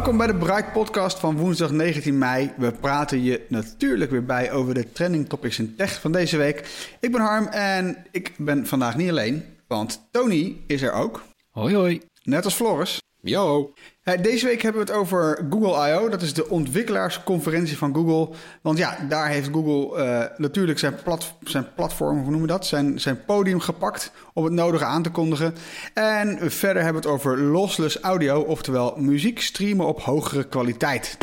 Welkom bij de Bright Podcast van woensdag 19 mei. We praten je natuurlijk weer bij over de trending topics in tech van deze week. Ik ben Harm en ik ben vandaag niet alleen, want Tony is er ook. Hoi hoi. Net als Floris. Yo. Eh, Deze week hebben we het over Google I.O. Dat is de ontwikkelaarsconferentie van Google. Want ja, daar heeft Google eh, natuurlijk zijn, zijn platform, hoe noemen we dat? Zijn, zijn podium gepakt om het nodige aan te kondigen. En verder hebben we het over lossless audio, oftewel muziek streamen op hogere kwaliteit.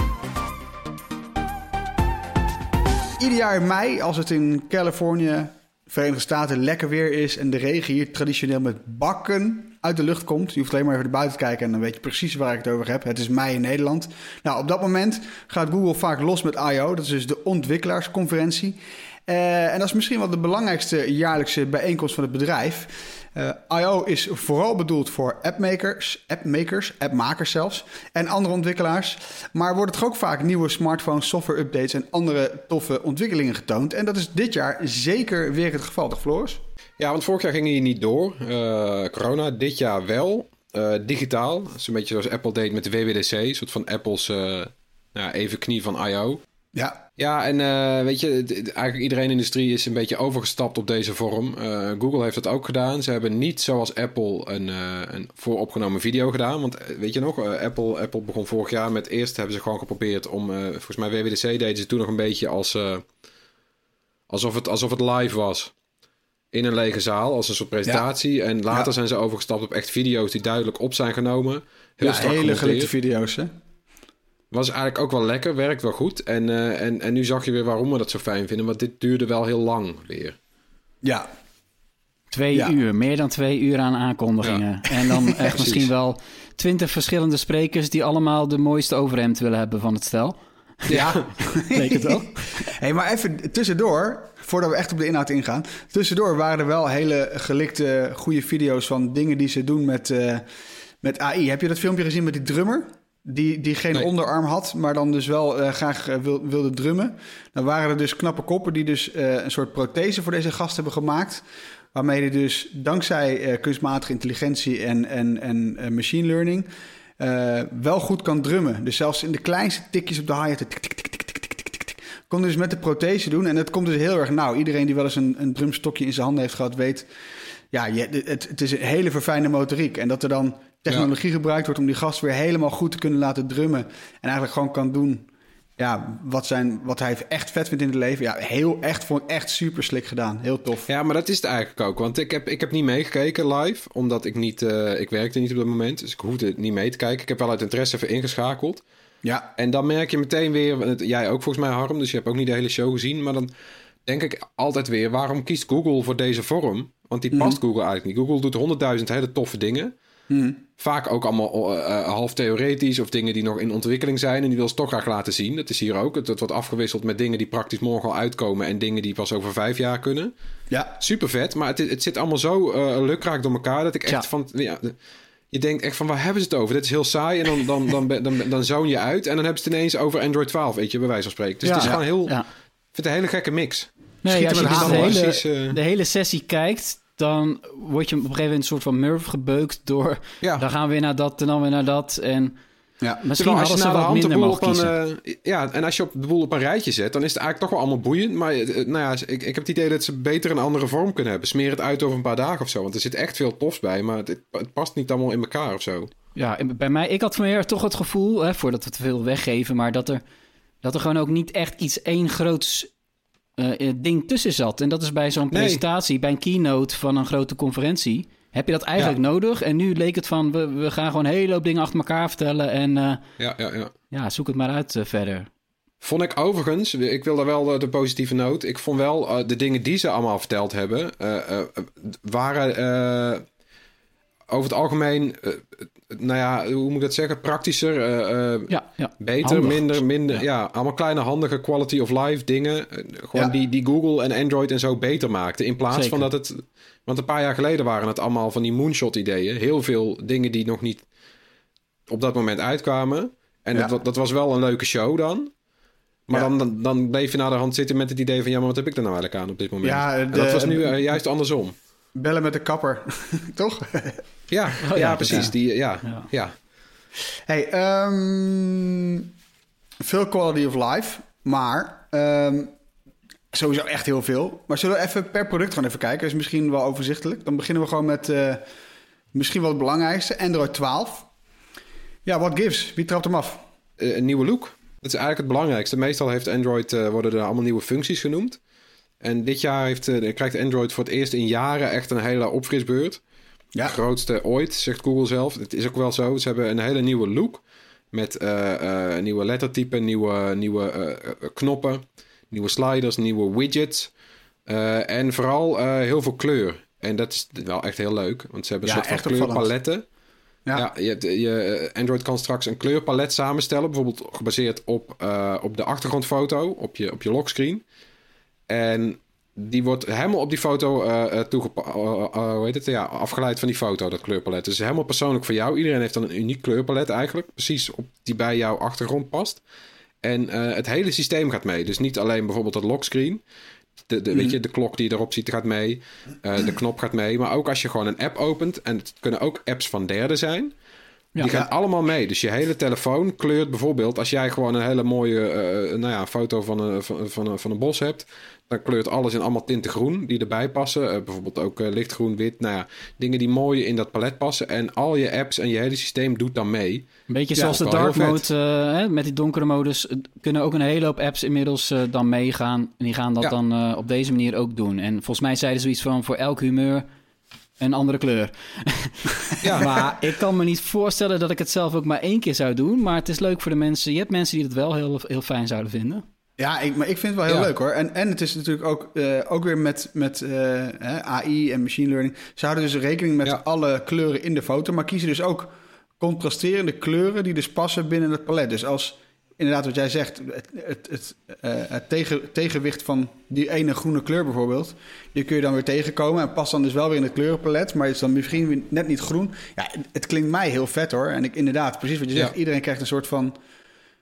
Ieder jaar in mei, als het in Californië, Verenigde Staten lekker weer is en de regen hier traditioneel met bakken uit de lucht komt. Je hoeft alleen maar even naar buiten te kijken en dan weet je precies waar ik het over heb. Het is mei in Nederland. Nou, op dat moment gaat Google vaak los met I.O. Dat is dus de ontwikkelaarsconferentie. Eh, en dat is misschien wel de belangrijkste jaarlijkse bijeenkomst van het bedrijf. Eh, I.O. is vooral bedoeld voor appmakers, appmakers, appmakers zelfs, en andere ontwikkelaars. Maar wordt het ook vaak nieuwe smartphones, software updates en andere toffe ontwikkelingen getoond. En dat is dit jaar zeker weer het geval, toch Floris? Ja, want vorig jaar ging hij niet door. eh, corona, dit jaar wel. Eh, digitaal. Een beetje zoals Apple deed met de WWDC. Een soort van Apple's nou, even knie van I.O. Ja, Ja, en eh, weet je, eigenlijk iedereen in de industrie is een beetje overgestapt op deze vorm. Eh, Google heeft dat ook gedaan. Ze hebben niet zoals Apple een, eh, een vooropgenomen video gedaan. Want weet je nog, Apple, Apple begon vorig jaar met eerst hebben ze gewoon geprobeerd om, volgens mij WWDC deden ze toen nog een beetje als, alsof, het, alsof het live was. In een lege zaal, als een soort presentatie. En later Ja. zijn ze overgestapt op echt video's die duidelijk op zijn genomen. Heel ja hele gelikte video's hè? Was eigenlijk ook wel lekker, werkt wel goed. En, eh, en, en nu zag je weer waarom we dat zo fijn vinden. Want dit duurde wel heel lang weer. Ja, Twee Ja. uur, meer dan twee uur aan aankondigingen. En dan echt misschien wel twintig verschillende sprekers die allemaal de mooiste overhemd willen hebben van het stel. Ja, Leek het wel. Hey, maar even tussendoor, voordat we echt op de inhoud ingaan. Tussendoor waren er wel hele gelikte, goede video's van dingen die ze doen met, eh, met AI. Heb je dat filmpje gezien met die drummer? die, die geen onderarm had, maar dan dus wel graag wilde drummen. Dan waren er dus knappe koppen die dus een soort prothese voor deze gast hebben gemaakt. Waarmee hij dus dankzij kunstmatige intelligentie en, en, en machine learning wel goed kan drummen. Dus zelfs in de kleinste tikjes op de hi-hat kon dus met de prothese doen. En dat komt dus heel erg Nou, Iedereen die wel eens een, een drumstokje in zijn handen heeft gehad, weet... Ja, je, het, het is een hele verfijnde motoriek. En dat er dan technologie gebruikt wordt om die gast weer helemaal goed te kunnen laten drummen. En eigenlijk gewoon kan doen ja, wat, zijn, wat hij echt vet vindt in het leven. Ja, heel echt, vond ik echt super slik gedaan. Heel tof. ja, maar dat is het eigenlijk ook. Want ik heb, ik heb niet meegekeken live. Omdat ik niet... eh, ik werkte niet op dat moment. Dus ik hoefde niet mee te kijken. Ik heb wel uit interesse even ingeschakeld. Ja, En dan merk je meteen weer... Jij ook volgens mij, Harm. Dus je hebt ook niet de hele show gezien. Maar dan denk ik altijd weer... Waarom kiest Google voor deze vorm? Want die past Google eigenlijk niet. Google doet honderdduizend hele toffe dingen. Vaak ook allemaal eh, eh, half theoretisch of dingen die nog in ontwikkeling zijn. En die wil ze toch graag laten zien. Dat is hier ook. Het, het wordt afgewisseld met dingen die praktisch morgen al uitkomen. En dingen die pas over vijf jaar kunnen. ja. Super vet. Maar het, het zit allemaal zo eh lukraak door elkaar. Dat ik echt Ja. van... Ja, je denkt echt van waar hebben ze het over? Dit is heel saai. En dan, dan, dan, dan, dan, dan zoon je uit. En dan hebben ze het ineens over Android 12. Weet je, bij wijze van spreken. Dus Ja. het is gewoon heel... Ja. Ik vind het een hele gekke mix. Nee, als je dus de hamel, hele, precies, de hele sessie kijkt, dan word je op een gegeven moment een soort van murf gebeukt door... Ja. Dan gaan we weer naar dat en dan weer naar dat. En ja. misschien Terwijl als je nou de de boel op een... eh, ja, en als je op de boel op een rijtje zet... dan is het eigenlijk toch wel allemaal boeiend. Maar eh, nou ja, ik, ik heb het idee dat ze beter een andere vorm kunnen hebben. Smeer het uit over een paar dagen of zo. Want er zit echt veel tofs bij. Maar het, het past niet allemaal in elkaar of zo. Ja, bij mij, ik had meer toch het gevoel, hè, voordat we te veel weggeven, maar dat er, dat er gewoon ook niet echt iets één groots eh, ding tussen zat. En dat is bij zo'n Nee. presentatie, bij een keynote van een grote conferentie, heb je dat eigenlijk nodig. En nu leek het van, we, we gaan gewoon een hele hoop dingen achter elkaar vertellen en eh, Ja, ja, ja. ja, zoek het maar uit verder. Vond ik overigens, ik wil daar wel de, de positieve noot. Ik vond wel de dingen die ze allemaal verteld hebben, waren over het algemeen, nou ja, hoe moet ik dat zeggen, praktischer, eh, eh, Ja, ja. beter, Handig. minder, minder, Ja. ja. allemaal kleine handige quality of life dingen. Eh, Gewoon die, die Google en Android en zo beter maakten. In plaats Zeker. van dat het, want een paar jaar geleden waren het allemaal van die moonshot ideeën. Heel veel dingen die nog niet op dat moment uitkwamen. En dat, dat was wel een leuke show dan. Maar Ja. dan, dan, dan bleef je naar de hand zitten met het idee van... ja, maar wat heb ik er nou eigenlijk aan op dit moment? Ja, En dat was nu juist andersom. Bellen met de kapper, toch? Ja, ja, ja, precies. ja. Die, ja, Ja. ja. Hey, ehm, veel quality of life, maar ehm, sowieso echt heel veel. Maar zullen we even per product gaan even kijken? Dat is misschien wel overzichtelijk. Dan beginnen we gewoon met eh, misschien wel het belangrijkste, Android 12. Ja, what gives? Wie trapt hem af? Eh, een nieuwe look. Dat is eigenlijk het belangrijkste. Meestal heeft Android, eh, worden er allemaal nieuwe functies genoemd. En dit jaar heeft, eh, krijgt Android voor het eerst in jaren echt een hele opfrisbeurt. Ja. De grootste ooit, zegt Google zelf. Het is ook wel zo. Ze hebben een hele nieuwe look. Met eh, eh, nieuwe lettertypen, nieuwe, nieuwe knoppen, nieuwe sliders, nieuwe widgets. En vooral heel veel kleur. En dat is wel echt heel leuk. Want ze hebben een Ja, soort van kleurpaletten. Ja. Ja, je, hebt- je, Android kan straks een kleurpalet samenstellen. Bijvoorbeeld gebaseerd op, op de achtergrondfoto, op je, op je lockscreen. En die wordt helemaal op die foto eh eh, toegepa- eh, hoe heet het? Ja, afgeleid van die foto, dat kleurpalet. Dus helemaal persoonlijk voor jou. Iedereen heeft dan een uniek kleurpalet eigenlijk. Precies op die bij jouw achtergrond past. En het hele systeem gaat mee. Dus niet alleen bijvoorbeeld het lockscreen. De, de, weet je, de klok die je erop ziet gaat mee. De knop gaat mee. Maar ook als je gewoon een app opent. En het kunnen ook apps van derden zijn. Ja. die gaan Ja. allemaal mee. Dus je hele telefoon kleurt bijvoorbeeld... als jij gewoon een hele mooie nou ja, foto van een, van, van, een, van een bos hebt... dan kleurt alles in allemaal tinten groen die erbij passen. Eh, bijvoorbeeld ook eh, lichtgroen, wit. Nou ja, dingen die mooi in dat palet passen. En al je apps en je hele systeem doet dan mee. Een beetje Ja, zoals de dark mode, eh, hè, met die donkere modus, kunnen ook een hele hoop apps inmiddels dan meegaan. En die gaan dat Ja. dan op deze manier ook doen. En volgens mij zeiden ze zoiets van voor elk humeur een andere kleur. Ja. maar ik kan me niet voorstellen dat ik het zelf ook maar één keer zou doen. Maar het is leuk voor de mensen. Je hebt mensen die het wel heel, heel fijn zouden vinden. Ja, ik, maar ik vind het wel heel Ja. leuk hoor. En, en het is natuurlijk ook, eh, ook weer met, met eh, AI en machine learning. Ze houden dus rekening met Ja. alle kleuren in de foto, maar kiezen dus ook contrasterende kleuren die dus passen binnen het palet. Dus als inderdaad wat jij zegt, het, het, het, eh, het tegen, tegenwicht van die ene groene kleur bijvoorbeeld, die kun je dan weer tegenkomen en past dan dus wel weer in het kleurenpalet, maar is dan misschien weer net niet groen. Ja, het, het klinkt mij heel vet hoor. En ik inderdaad, precies wat je zegt, Ja. iedereen krijgt een soort van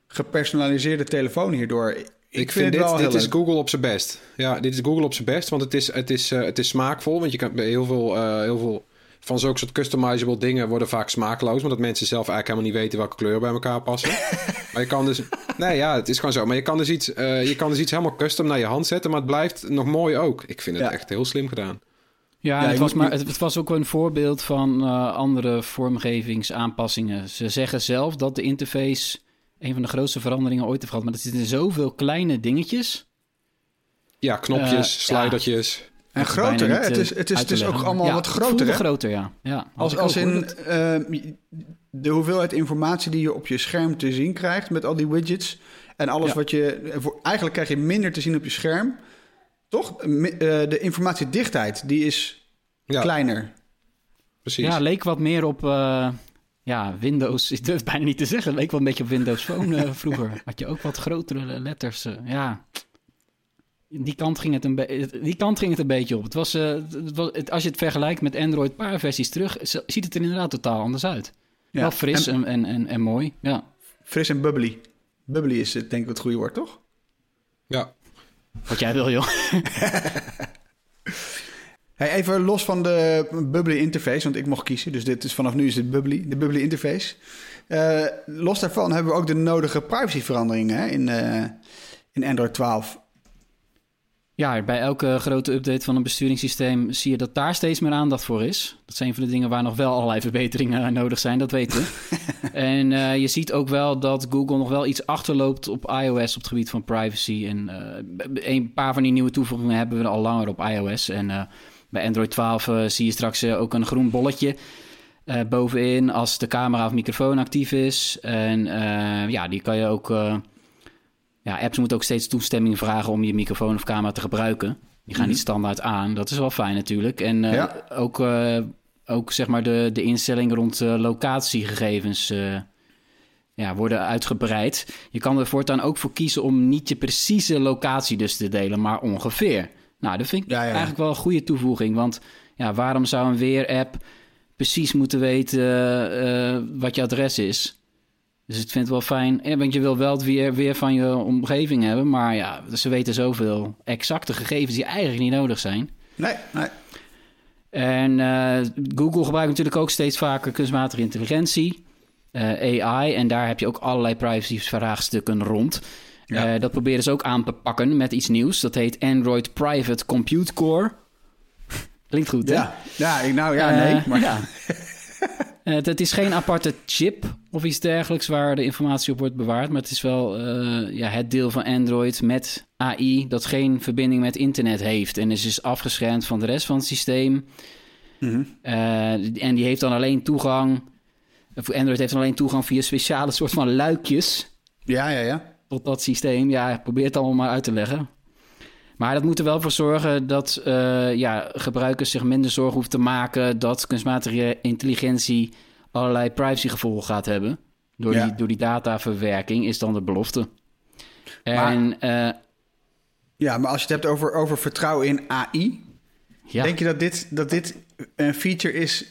gepersonaliseerde telefoon hierdoor. Ik, vind, vind, het wel dit, dit is. Google op zijn best. Ja, dit is Google op zijn best, want het is, het is, eh, het is smaakvol. Want je kan bij heel veel, eh, heel veel van zulke soort customizable dingen worden vaak smaakloos. Omdat mensen zelf eigenlijk helemaal niet weten welke kleuren bij elkaar passen. maar je kan dus... Nee, ja, het is gewoon zo. Maar je kan dus iets, eh, je kan dus iets helemaal custom naar je hand zetten. Maar het blijft nog mooi ook. Ik vind het Ja. echt heel slim gedaan. Ja, Ja, het, was maar, het, het was ook een voorbeeld van eh, andere vormgevingsaanpassingen. Ze zeggen zelf dat de interface een van de grootste veranderingen ooit heeft gehad. Maar er zitten zoveel kleine dingetjes. Ja, knopjes, Eh, ja. slidertjes. En Dat groter, hè? Het eh, is, het is, te het is ook allemaal Ja, wat groter, hè? groter, ja. ja Als, als in Dat- eh, de hoeveelheid informatie die je op je scherm te zien krijgt met al die widgets en alles Ja. wat je... voor- Eigenlijk krijg je minder te zien op je scherm. Toch? Eh, de informatiedichtheid, die is Ja, kleiner. precies. Ja, leek wat meer op eh, ja, Windows. Ik durf het bijna niet te zeggen. Leek wel een beetje op Windows Phone eh, vroeger. Had je ook wat grotere letters. eh, ja. Die kant, ging het een be- die kant ging het een beetje op. Het was, eh, het was, het- als je het vergelijkt met Android een paar versies terug, ziet het er inderdaad totaal anders uit. Ja. Wel fris En en, en, en, mooi. Ja. fris en bubbly. Bubbly is het, denk ik het goede woord, toch? Ja. Wat jij wil, joh. Hey, even los van de bubbly interface, want ik mocht kiezen. Dus dit is, vanaf nu is het bubbly, de bubbly interface. Eh, los daarvan hebben we ook de nodige privacyveranderingen hè, in, eh, in Android 12. Ja, bij elke grote update van een besturingssysteem zie je dat daar steeds meer aandacht voor is. Dat zijn van de dingen waar nog wel allerlei verbeteringen nodig zijn, dat weten we. en eh, je ziet ook wel dat Google nog wel iets achterloopt op iOS op het gebied van privacy. En een paar van die nieuwe toevoegingen hebben we al langer op iOS. En bij Android 12 eh, zie je straks eh, ook een groen bolletje. eh, bovenin als de camera of microfoon actief is. En ja, die kan je ook ja, apps moeten ook steeds toestemming vragen om je microfoon of camera te gebruiken. Die gaan niet standaard aan. Dat is wel fijn natuurlijk. En Ja. ook, ook zeg maar de, de instellingen rond locatiegegevens ja, worden uitgebreid. Je kan er voortaan ook voor kiezen om niet je precieze locatie dus te delen, maar ongeveer. Nou, dat vind ik Ja, ja, ja. eigenlijk wel een goede toevoeging. Want ja, waarom zou een weer-app precies moeten weten eh, wat je adres is? Dus ik vind het wel fijn. Ja, want je wil wel het weer, weer van je omgeving hebben. Maar ja, ze weten zoveel exacte gegevens die eigenlijk niet nodig zijn. Nee, nee. En eh, Google gebruikt natuurlijk ook steeds vaker kunstmatige intelligentie, eh, AI. En daar heb je ook allerlei privacy-vraagstukken rond. Ja. Eh, dat proberen ze ook aan te pakken met iets nieuws. Dat heet Android Private Compute Core. Klinkt goed, hè? Ja, ja ik, nou ja, Eh, nee. Maar, ja. Eh, het, het is geen aparte chip of iets dergelijks waar de informatie op wordt bewaard. Maar het is wel eh, ja, het deel van Android met AI dat geen verbinding met internet heeft. En is dus afgeschermd van de rest van het systeem. Mhm. Eh, en die heeft dan alleen toegang. Android heeft dan alleen toegang via speciale soort van luikjes Ja, ja, ja. Tot dat systeem. Ja, probeer het allemaal maar uit te leggen. Maar dat moet er wel voor zorgen dat eh, ja, gebruikers zich minder zorgen hoeven te maken dat kunstmatige intelligentie allerlei privacygevolgen gaat hebben. Door, Ja. die, door die dataverwerking is dan de belofte. Maar- En eh, Ja, maar als je het hebt over, over vertrouwen in AI, ja, denk je dat dit, dat dit een feature is?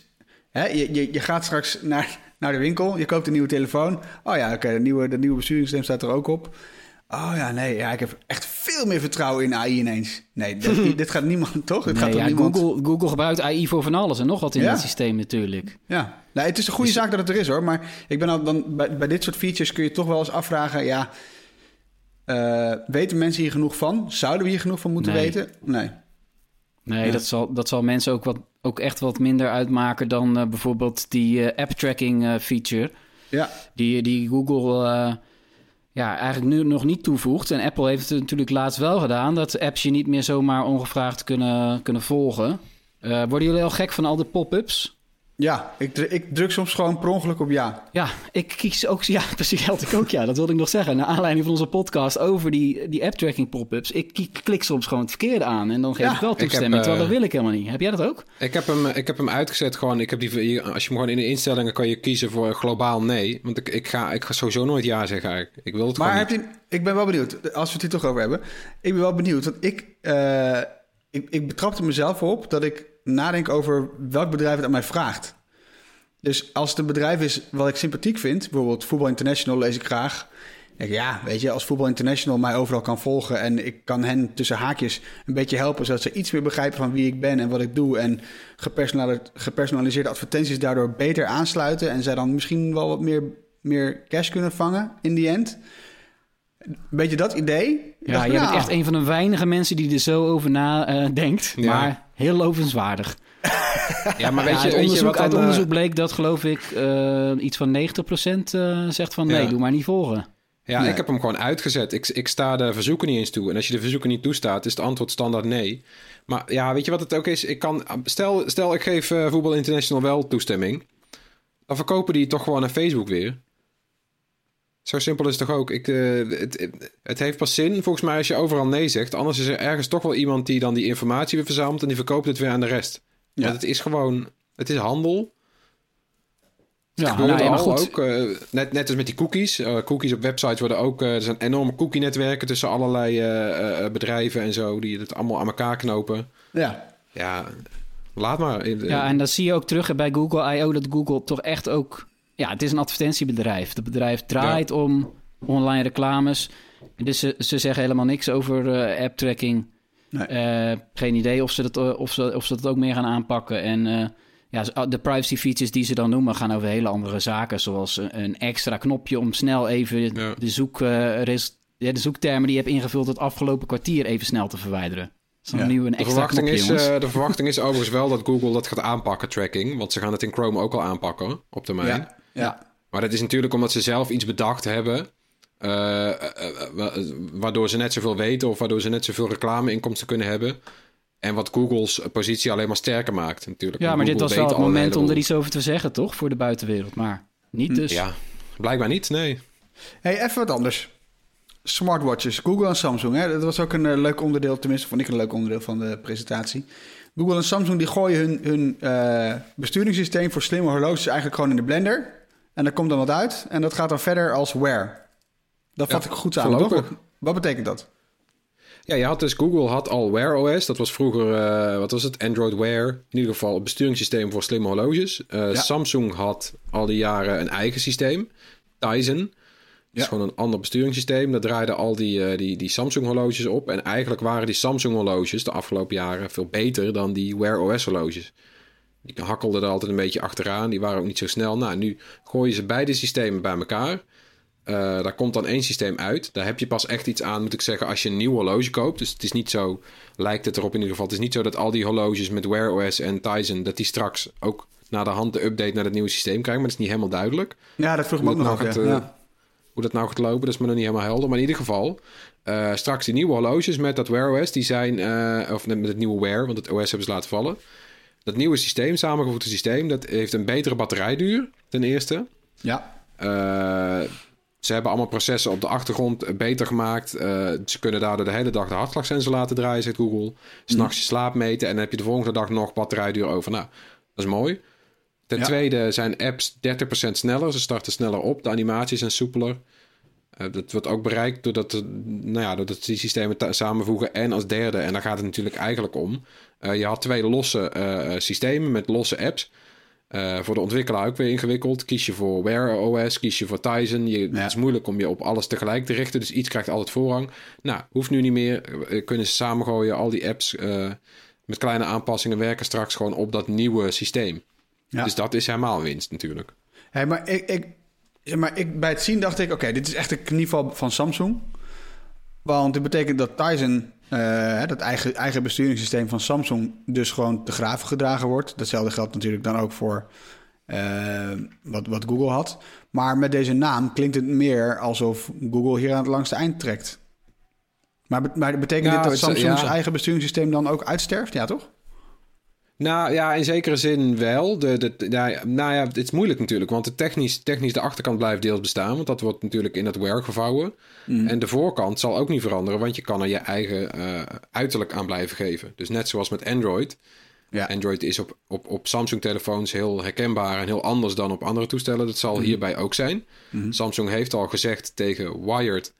Hè? Je, je, je gaat straks naar, naar de winkel, je koopt een nieuwe telefoon. Oh ja, oké, de nieuwe, de nieuwe besturingssysteem staat er ook op. Oh ja, nee, ja, ik heb echt veel meer vertrouwen in AI ineens. Nee, dit, dit gaat niemand, toch? Dit nee, gaat toch ja, niemand... Google, Google gebruikt AI voor van alles en nog wat in Ja. het systeem natuurlijk. Ja, nou, het is een goede zaak dat het er is hoor. Maar ik ben al dan bij, bij dit soort features kun je toch wel eens afvragen: ja, eh, weten mensen hier genoeg van? Zouden we hier genoeg van moeten Nee. weten? Nee. Nee, Ja. dat, zal, dat zal mensen ook, wat, ook echt wat minder uitmaken dan eh, bijvoorbeeld die eh, app-tracking eh, feature. Ja, Die, die Google ja, eigenlijk nu nog niet toevoegt. En Apple heeft het natuurlijk laatst wel gedaan... dat apps je niet meer zomaar ongevraagd kunnen, kunnen volgen. Worden jullie al gek van al de pop-ups? Ja ik, ik druk soms gewoon per ongeluk op ja. Ja, ik kies ook... Ja, precies, had ik ook, ja. Dat wilde ik nog zeggen. Naar aanleiding van onze podcast over die, die app-tracking pop-ups. Ik klik soms gewoon het verkeerde aan... en dan geef Ja, ik wel ik heb, toestemming. terwijl eh, dat wil ik helemaal niet. Heb jij dat ook? Ik heb hem, ik heb hem uitgezet gewoon. Ik heb die, als je hem gewoon in de instellingen kan je kiezen voor globaal nee. Want ik, ik, ga, ik ga sowieso nooit ja zeggen eigenlijk. Ik wil het Maar gewoon heb niet. je, ik ben wel benieuwd, als we het hier toch over hebben. Ik ben wel benieuwd, want ik, eh, ik, ik betrapte mezelf op dat ik nadenk over welk bedrijf het aan mij vraagt. Dus als het een bedrijf is wat ik sympathiek vind, bijvoorbeeld Voetbal International lees ik graag. denk ik, ja, weet je, als Voetbal International mij overal kan volgen en ik kan hen tussen haakjes een beetje helpen, zodat ze iets meer begrijpen van wie ik ben en wat ik doe en gepersonali- gepersonaliseerde advertenties daardoor beter aansluiten en zij dan misschien wel wat meer, meer cash kunnen vangen in die end. Een beetje dat idee. Ja, je bent nou, echt een van de weinige mensen die er zo over na eh, denkt. Ja. Maar heel lovenswaardig. Ja, maar weet je, uit weet je onderzoek, wat uit eh, onderzoek bleek dat, geloof ik, eh, iets van 90% eh zegt van nee, Ja. doe maar niet volgen. Ja, Nee. ik heb hem gewoon uitgezet. Ik, ik sta de verzoeken niet eens toe. En als je de verzoeken niet toestaat, is het antwoord standaard nee. Maar ja, weet je wat het ook is? Ik kan, stel, stel ik geef Voetbal International wel toestemming. Dan verkopen die toch gewoon naar Facebook weer. Zo simpel is het toch ook. Ik, eh, het, het, heeft pas zin, volgens mij, als je overal nee zegt. Anders is er ergens toch wel iemand die dan die informatie weer verzamelt... en die verkoopt het weer aan de rest. Ja. Want het is gewoon... Het is handel. Ja, gebeurt nou ja, maar goed. ook. eh, net, net als met die cookies. Eh, cookies op websites worden ook... eh, er zijn enorme cookie-netwerken tussen allerlei eh, eh, bedrijven en zo... die het allemaal aan elkaar knopen. Ja, Ja, laat maar. Ja, en dat zie je ook terug bij Google I.O. dat Google toch echt ook... Ja, het is een advertentiebedrijf. Het bedrijf draait om online reclames. Dus ze, ze zeggen helemaal niks over eh app-tracking. Nee. Eh, geen idee of ze, dat, eh, of, ze, of ze dat ook meer gaan aanpakken. En ja, de privacy features die ze dan noemen... gaan over hele andere zaken. Zoals een, extra knopje om snel even Ja. de, zoek, ja, de zoektermen die je hebt ingevuld... het afgelopen kwartier even snel te verwijderen. Dat is dan Ja. nu een de, verwachting knopje, is, de verwachting is overigens wel dat Google dat gaat aanpakken, tracking. Want ze gaan het in Chrome ook al aanpakken op termijn. ja, ja. Maar dat is natuurlijk omdat ze zelf iets bedacht hebben. eh, eh, eh, wa- waardoor ze net zoveel weten of waardoor ze net zoveel reclameinkomsten kunnen hebben. En wat Google's positie alleen maar sterker maakt natuurlijk. Ja, maar dit was wel het moment om er iets over te zeggen, toch? Voor de buitenwereld. Maar niet dus. Ja, blijkbaar niet, nee. Hey, even wat anders. smartwatches, Google en Samsung. Hè? Dat was ook een leuk onderdeel, tenminste vond ik een leuk onderdeel van de presentatie. Google en Samsung die gooien hun, hun eh, besturingssysteem voor slimme horloges eigenlijk gewoon in de blender. En daar komt dan wat uit. En dat gaat dan verder als Wear. Dat vat Ja, ik goed samen, toch? Wat betekent dat? Ja, je had dus Google had al Wear OS. Dat was vroeger, eh, wat was het? Android Wear. In ieder geval het besturingssysteem voor slimme horloges. Eh, Ja. Samsung had al die jaren een eigen systeem. Tizen. Dat is gewoon een ander besturingssysteem. Daar draaiden al die, eh, die, die Samsung horloges op. En eigenlijk waren die Samsung horloges de afgelopen jaren veel beter dan die Wear OS horloges. Die hakkelden er altijd een beetje achteraan. Die waren ook niet zo snel. Nou, nu gooien ze beide systemen bij elkaar. Eh, daar komt dan één systeem uit. Daar heb je pas echt iets aan, moet ik zeggen, als je een nieuw horloge koopt. Dus het is niet zo, lijkt het erop in ieder geval. Het is niet zo dat al die horloges met Wear OS en Tizen, dat die straks ook naar de hand de update naar het nieuwe systeem krijgen. Maar dat is niet helemaal duidelijk. Ja, dat vroeg me ook nog het af. nou ja. eh. Hoe dat nou gaat lopen, dat is me nog niet helemaal helder. Maar in ieder geval, eh, straks die nieuwe horloges met dat Wear OS, die zijn, of met het nieuwe Wear, want het OS hebben ze laten vallen. Dat nieuwe systeem, samengevoegde systeem, dat heeft een betere batterijduur, ten eerste. Ja. Eh, ze hebben allemaal processen op de achtergrond beter gemaakt. Eh, ze kunnen daardoor de hele dag de hartslagsensor laten draaien, zegt Google. S'nachts je slaap meten en dan heb je de volgende dag nog batterijduur over. Nou, dat is mooi. Ten Ja. tweede zijn apps 30% sneller. Ze starten sneller op. De animaties zijn soepeler. Eh, dat wordt ook bereikt doordat, nou ja, doordat die systemen samenvoegen. En als derde, en daar gaat het natuurlijk eigenlijk om. eh, je had twee losse eh, systemen met losse apps. Voor de ontwikkelaar ook weer ingewikkeld. Kies je voor Wear OS, kies je voor Tizen. Je, Ja. Het is moeilijk om je op alles tegelijk te richten. Dus iets krijgt altijd voorrang. Nou, hoeft nu niet meer. Kunnen ze samengooien. Al die apps met kleine aanpassingen werken straks gewoon op dat nieuwe systeem. Ja. Dus dat is helemaal winst natuurlijk. Hey, maar ik, ik, zeg maar ik, bij het zien dacht ik, oké, dit is echt een knieval van Samsung. Want dit betekent dat Tizen, eh, dat eigen, eigen besturingssysteem van Samsung, dus gewoon te graven gedragen wordt. Datzelfde geldt natuurlijk dan ook voor eh, wat, wat Google had. Maar met deze naam klinkt het meer alsof Google hier aan het langste eind trekt. Maar, maar betekent Ja, dit dat Samsung's ja. eigen besturingssysteem dan ook uitsterft? Ja, toch? Nou ja, in zekere zin wel. De, de, ja, nou ja, het is moeilijk natuurlijk, want de technisch, technisch de achterkant blijft deels bestaan, want dat wordt natuurlijk in het Wear gevouwen. En de voorkant zal ook niet veranderen, want je kan er je eigen eh, uiterlijk aan blijven geven. Dus net zoals met Android. Ja. Android is op, op, op Samsung-telefoons heel herkenbaar en heel anders dan op andere toestellen. Dat zal hierbij ook zijn. Samsung heeft al gezegd tegen Wired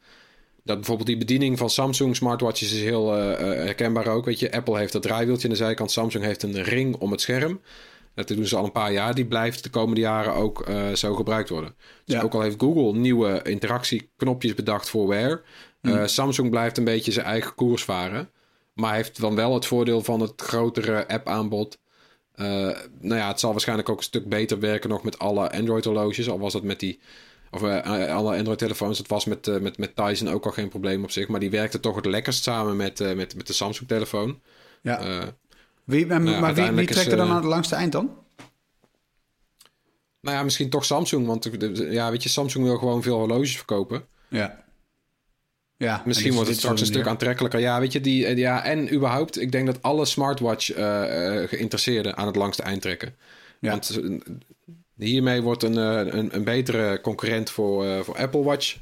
dat bijvoorbeeld die bediening van Samsung smartwatches is heel eh, eh, herkenbaar ook. Weet je, Apple heeft dat draaiwieltje aan de zijkant. Samsung heeft een ring om het scherm. Dat doen ze al een paar jaar. Die blijft de komende jaren ook eh, zo gebruikt worden. Dus Ja. ook al heeft Google nieuwe interactieknopjes bedacht voor Wear. eh, Samsung blijft een beetje zijn eigen koers varen. Maar heeft dan wel het voordeel van het grotere app-aanbod. Nou ja, het zal waarschijnlijk ook een stuk beter werken nog met alle Android-horloges. Al was dat met die... Of eh, alle Android-telefoons. Dat was met, eh, met, met Tizen ook al geen probleem op zich. Maar die werkte toch het lekkerst samen met, eh, met, met de Samsung-telefoon. Ja. Eh, Wie, maar wie, wie trekt er dan eh, aan het langste eind dan? nou ja, misschien toch Samsung. Want ja, weet je, Samsung wil gewoon veel horloges verkopen. Ja. Ja, Misschien en wordt het straks een stuk aantrekkelijker. Ja, weet je, die, eh, ja, en überhaupt, ik denk dat alle smartwatch eh, eh, geïnteresseerden aan het langste eind trekken. Ja. Want eh, hiermee wordt een, eh, een, een betere concurrent voor, eh, voor Apple Watch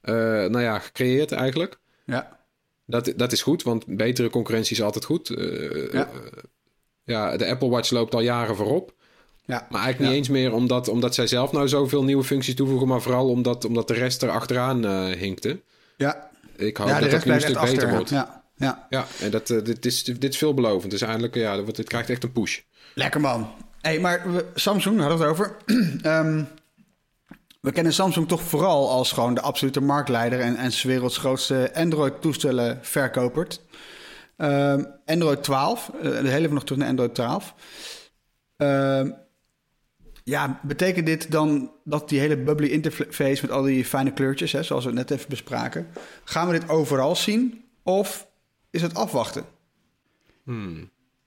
eh, nou ja, gecreëerd eigenlijk. Ja. Dat, dat is goed, want betere concurrentie is altijd goed. Ja. ja, de Apple Watch loopt al jaren voorop. Ja. Maar eigenlijk niet eens meer omdat, omdat zij zelf nou zoveel nieuwe functies toevoegen, maar vooral omdat, omdat de rest er achteraan eh, hinkte. Ja, Ik hoop ja dat dat nu een stuk beter wordt. Ja. Ja. Ja, en dat, dit, is, dit is veelbelovend. Dus eindelijk, ja, dit krijgt echt een push. Lekker man. Hey, maar we- Samsung, we het over. Ehm, we kennen Samsung toch vooral als gewoon de absolute marktleider en, en werelds grootste Android-toestellen verkopert. Ehm, Android 12, eh, de hele even nog terug naar Android 12. Ehm, ja, betekent dit dan dat die hele bubbly interface met al die fijne kleurtjes, hè, zoals we net even bespraken, gaan we dit overal zien of is het afwachten?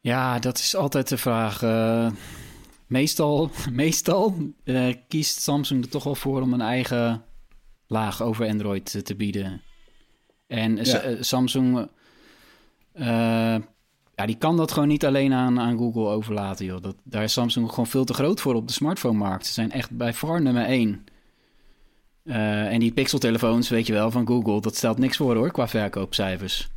Ja, dat is altijd de vraag. Eh, meestal meestal eh, kiest Samsung er toch wel voor om een eigen laag over Android eh, te bieden. En Ja. Sa- eh, Samsung, eh, ja, die kan dat gewoon niet alleen aan, aan Google overlaten. Joh. Dat, daar is Samsung gewoon veel te groot voor op de smartphone-markt. Ze zijn echt bij far nummer één. Eh, en die pixeltelefoons, weet je wel, van Google, dat stelt niks voor hoor, qua verkoopcijfers.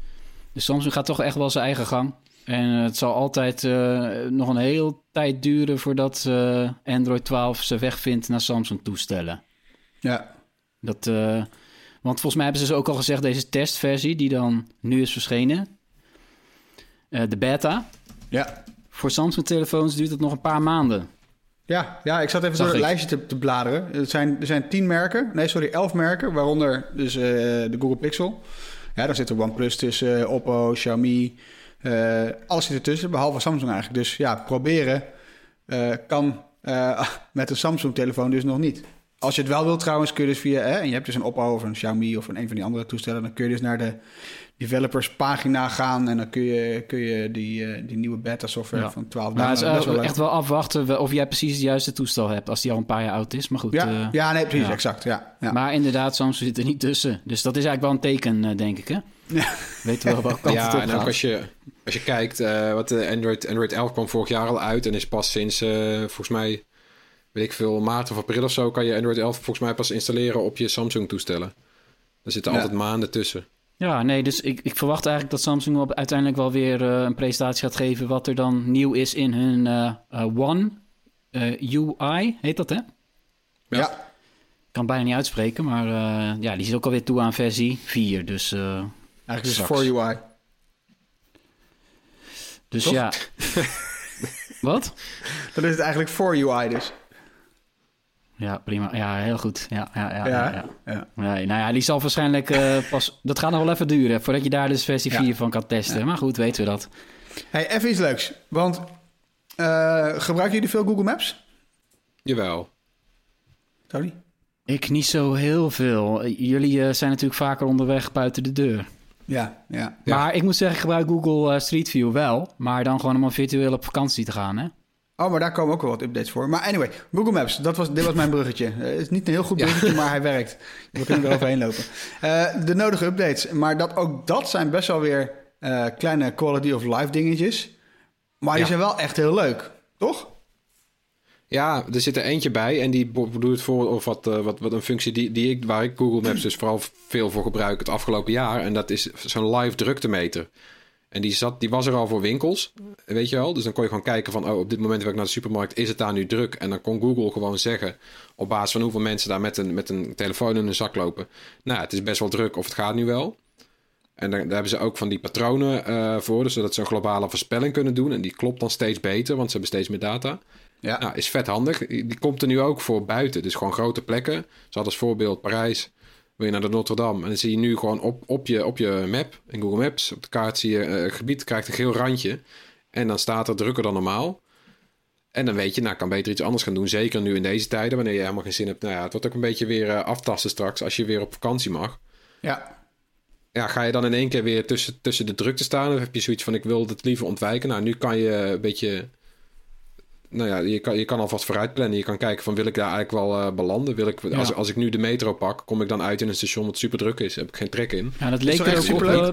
Dus Samsung gaat toch echt wel zijn eigen gang. En het zal altijd eh, nog een heel tijd duren voordat eh, Android 12 zijn weg vindt naar Samsung toestellen. Ja. Dat, eh, want volgens mij hebben ze dus ook al gezegd, deze testversie die dan nu is verschenen, de beta, Ja. voor Samsung telefoons duurt het nog een paar maanden. Ja, ja, ik zat even Zag door het ik. lijstje te, te bladeren. Er zijn, er zijn tien merken, nee sorry, elf merken, waaronder dus de Google Pixel. Ja, daar zit er OnePlus tussen, Oppo, Xiaomi, alles zit ertussen, behalve Samsung eigenlijk. Dus ja, proberen eh, kan eh, met een Samsung-telefoon dus nog niet. Als je het wel wilt trouwens, kun je dus via, hè, en je hebt dus een Oppo of een Xiaomi of een, een van die andere toestellen, dan kun je dus naar de developers pagina gaan en dan kun je, kun je die, eh, die nieuwe beta software Ja. van 12 Maar het is wel echt wel afwachten of jij precies het juiste toestel hebt als die al een paar jaar oud is. Maar goed, Ja, eh, ja, nee, precies, ja. exact. Ja, ja. maar inderdaad, Samsung zit er niet tussen. Dus dat is eigenlijk wel een teken, eh, denk ik. Hè? Ja. Weten we wel welke kant het Ja, op en ook gaat. als je, als je kijkt, eh, wat de Android, Android 11 kwam vorig jaar al uit en is pas sinds, eh, volgens mij, weet ik veel, maart of april of zo, kan je Android 11 volgens mij pas installeren op je Samsung toestellen. Er zitten Ja. altijd maanden tussen. Ja, nee, dus ik, ik verwacht eigenlijk dat Samsung op, uiteindelijk wel weer eh, een presentatie gaat geven wat er dan nieuw is in hun eh, eh, One eh, UI, heet dat hè? Ja. Ja. Ik kan het bijna niet uitspreken, maar eh, ja, die is ook alweer toe aan versie 4. Dus, eh, Eigenlijk is het voor UI. Dus Toch? ja. wat? Dan is het eigenlijk voor UI dus. Ja, prima. Ja, heel goed. Ja, ja, ja. Ja, ja, ja. ja. Nee, nou ja, die zal waarschijnlijk eh, pas... Dat gaat nog wel even duren voordat je daar dus versie Ja. 4 van kan testen. Maar goed, weten we dat. Hey, even iets leuks. Want eh, gebruiken jullie veel Google Maps? Jawel. Tony? Ik niet zo heel veel. Jullie eh, zijn natuurlijk vaker onderweg buiten de deur. Ja, ja. Ja. Maar ik moet zeggen, ik gebruik Google eh, Street View wel. Maar dan gewoon om al virtueel op vakantie te gaan, hè? Oh, maar daar komen ook wel wat updates voor. Maar anyway, Google Maps, dat was, dit was mijn bruggetje. Eh, Het is niet een heel goed bruggetje, maar hij werkt. We kunnen er overheen lopen. Eh, de nodige updates. Maar dat, ook dat zijn best wel weer eh, kleine quality of life dingetjes. Maar die Ja. zijn wel echt heel leuk, toch? Ja, er zit er eentje bij en die bedoelt voor of wat, eh, wat, wat een functie die, die ik, waar ik Google Maps dus vooral veel voor gebruik het afgelopen jaar. En dat is zo'n live druktemeter. En die, zat, die was er al voor winkels, weet je wel. Dus dan kon je gewoon kijken van, oh, op dit moment dat ik naar de supermarkt, is het daar nu druk? En dan kon Google gewoon zeggen, op basis van hoeveel mensen daar met een, met een telefoon in hun zak lopen. Nou, het is best wel druk of het gaat nu wel. En daar, daar hebben ze ook van die patronen eh, voor, dus zodat ze een globale voorspelling kunnen doen. En die klopt dan steeds beter, want ze hebben steeds meer data. Ja. Nou, is vet handig. Die komt er nu ook voor buiten. Dus gewoon grote plekken. Ze hadden als voorbeeld Parijs. Wil je naar de Notre Dame. En dan zie je nu gewoon op, op, je, op je map, in Google Maps, op de kaart zie je eh, het gebied krijgt een geel randje. En dan staat er drukker dan normaal. En dan weet je, nou, ik kan beter iets anders gaan doen. Zeker nu in deze tijden, wanneer je helemaal geen zin hebt. Nou ja, het wordt ook een beetje weer eh, aftasten straks als je weer op vakantie mag. Ja. Ja, ga je dan in één keer weer tussen, tussen de drukte staan? Of heb je zoiets van, ik wil het liever ontwijken? Nou, nu kan je een beetje... Nou ja, je kan, je kan alvast vooruit plannen. Je kan kijken van, wil ik daar eigenlijk wel eh, belanden? Wil ik, als, als ik nu de metro pak, kom ik dan uit in een station wat super druk is? Heb ik geen trek in? Ja, dat leek er ook op, eh,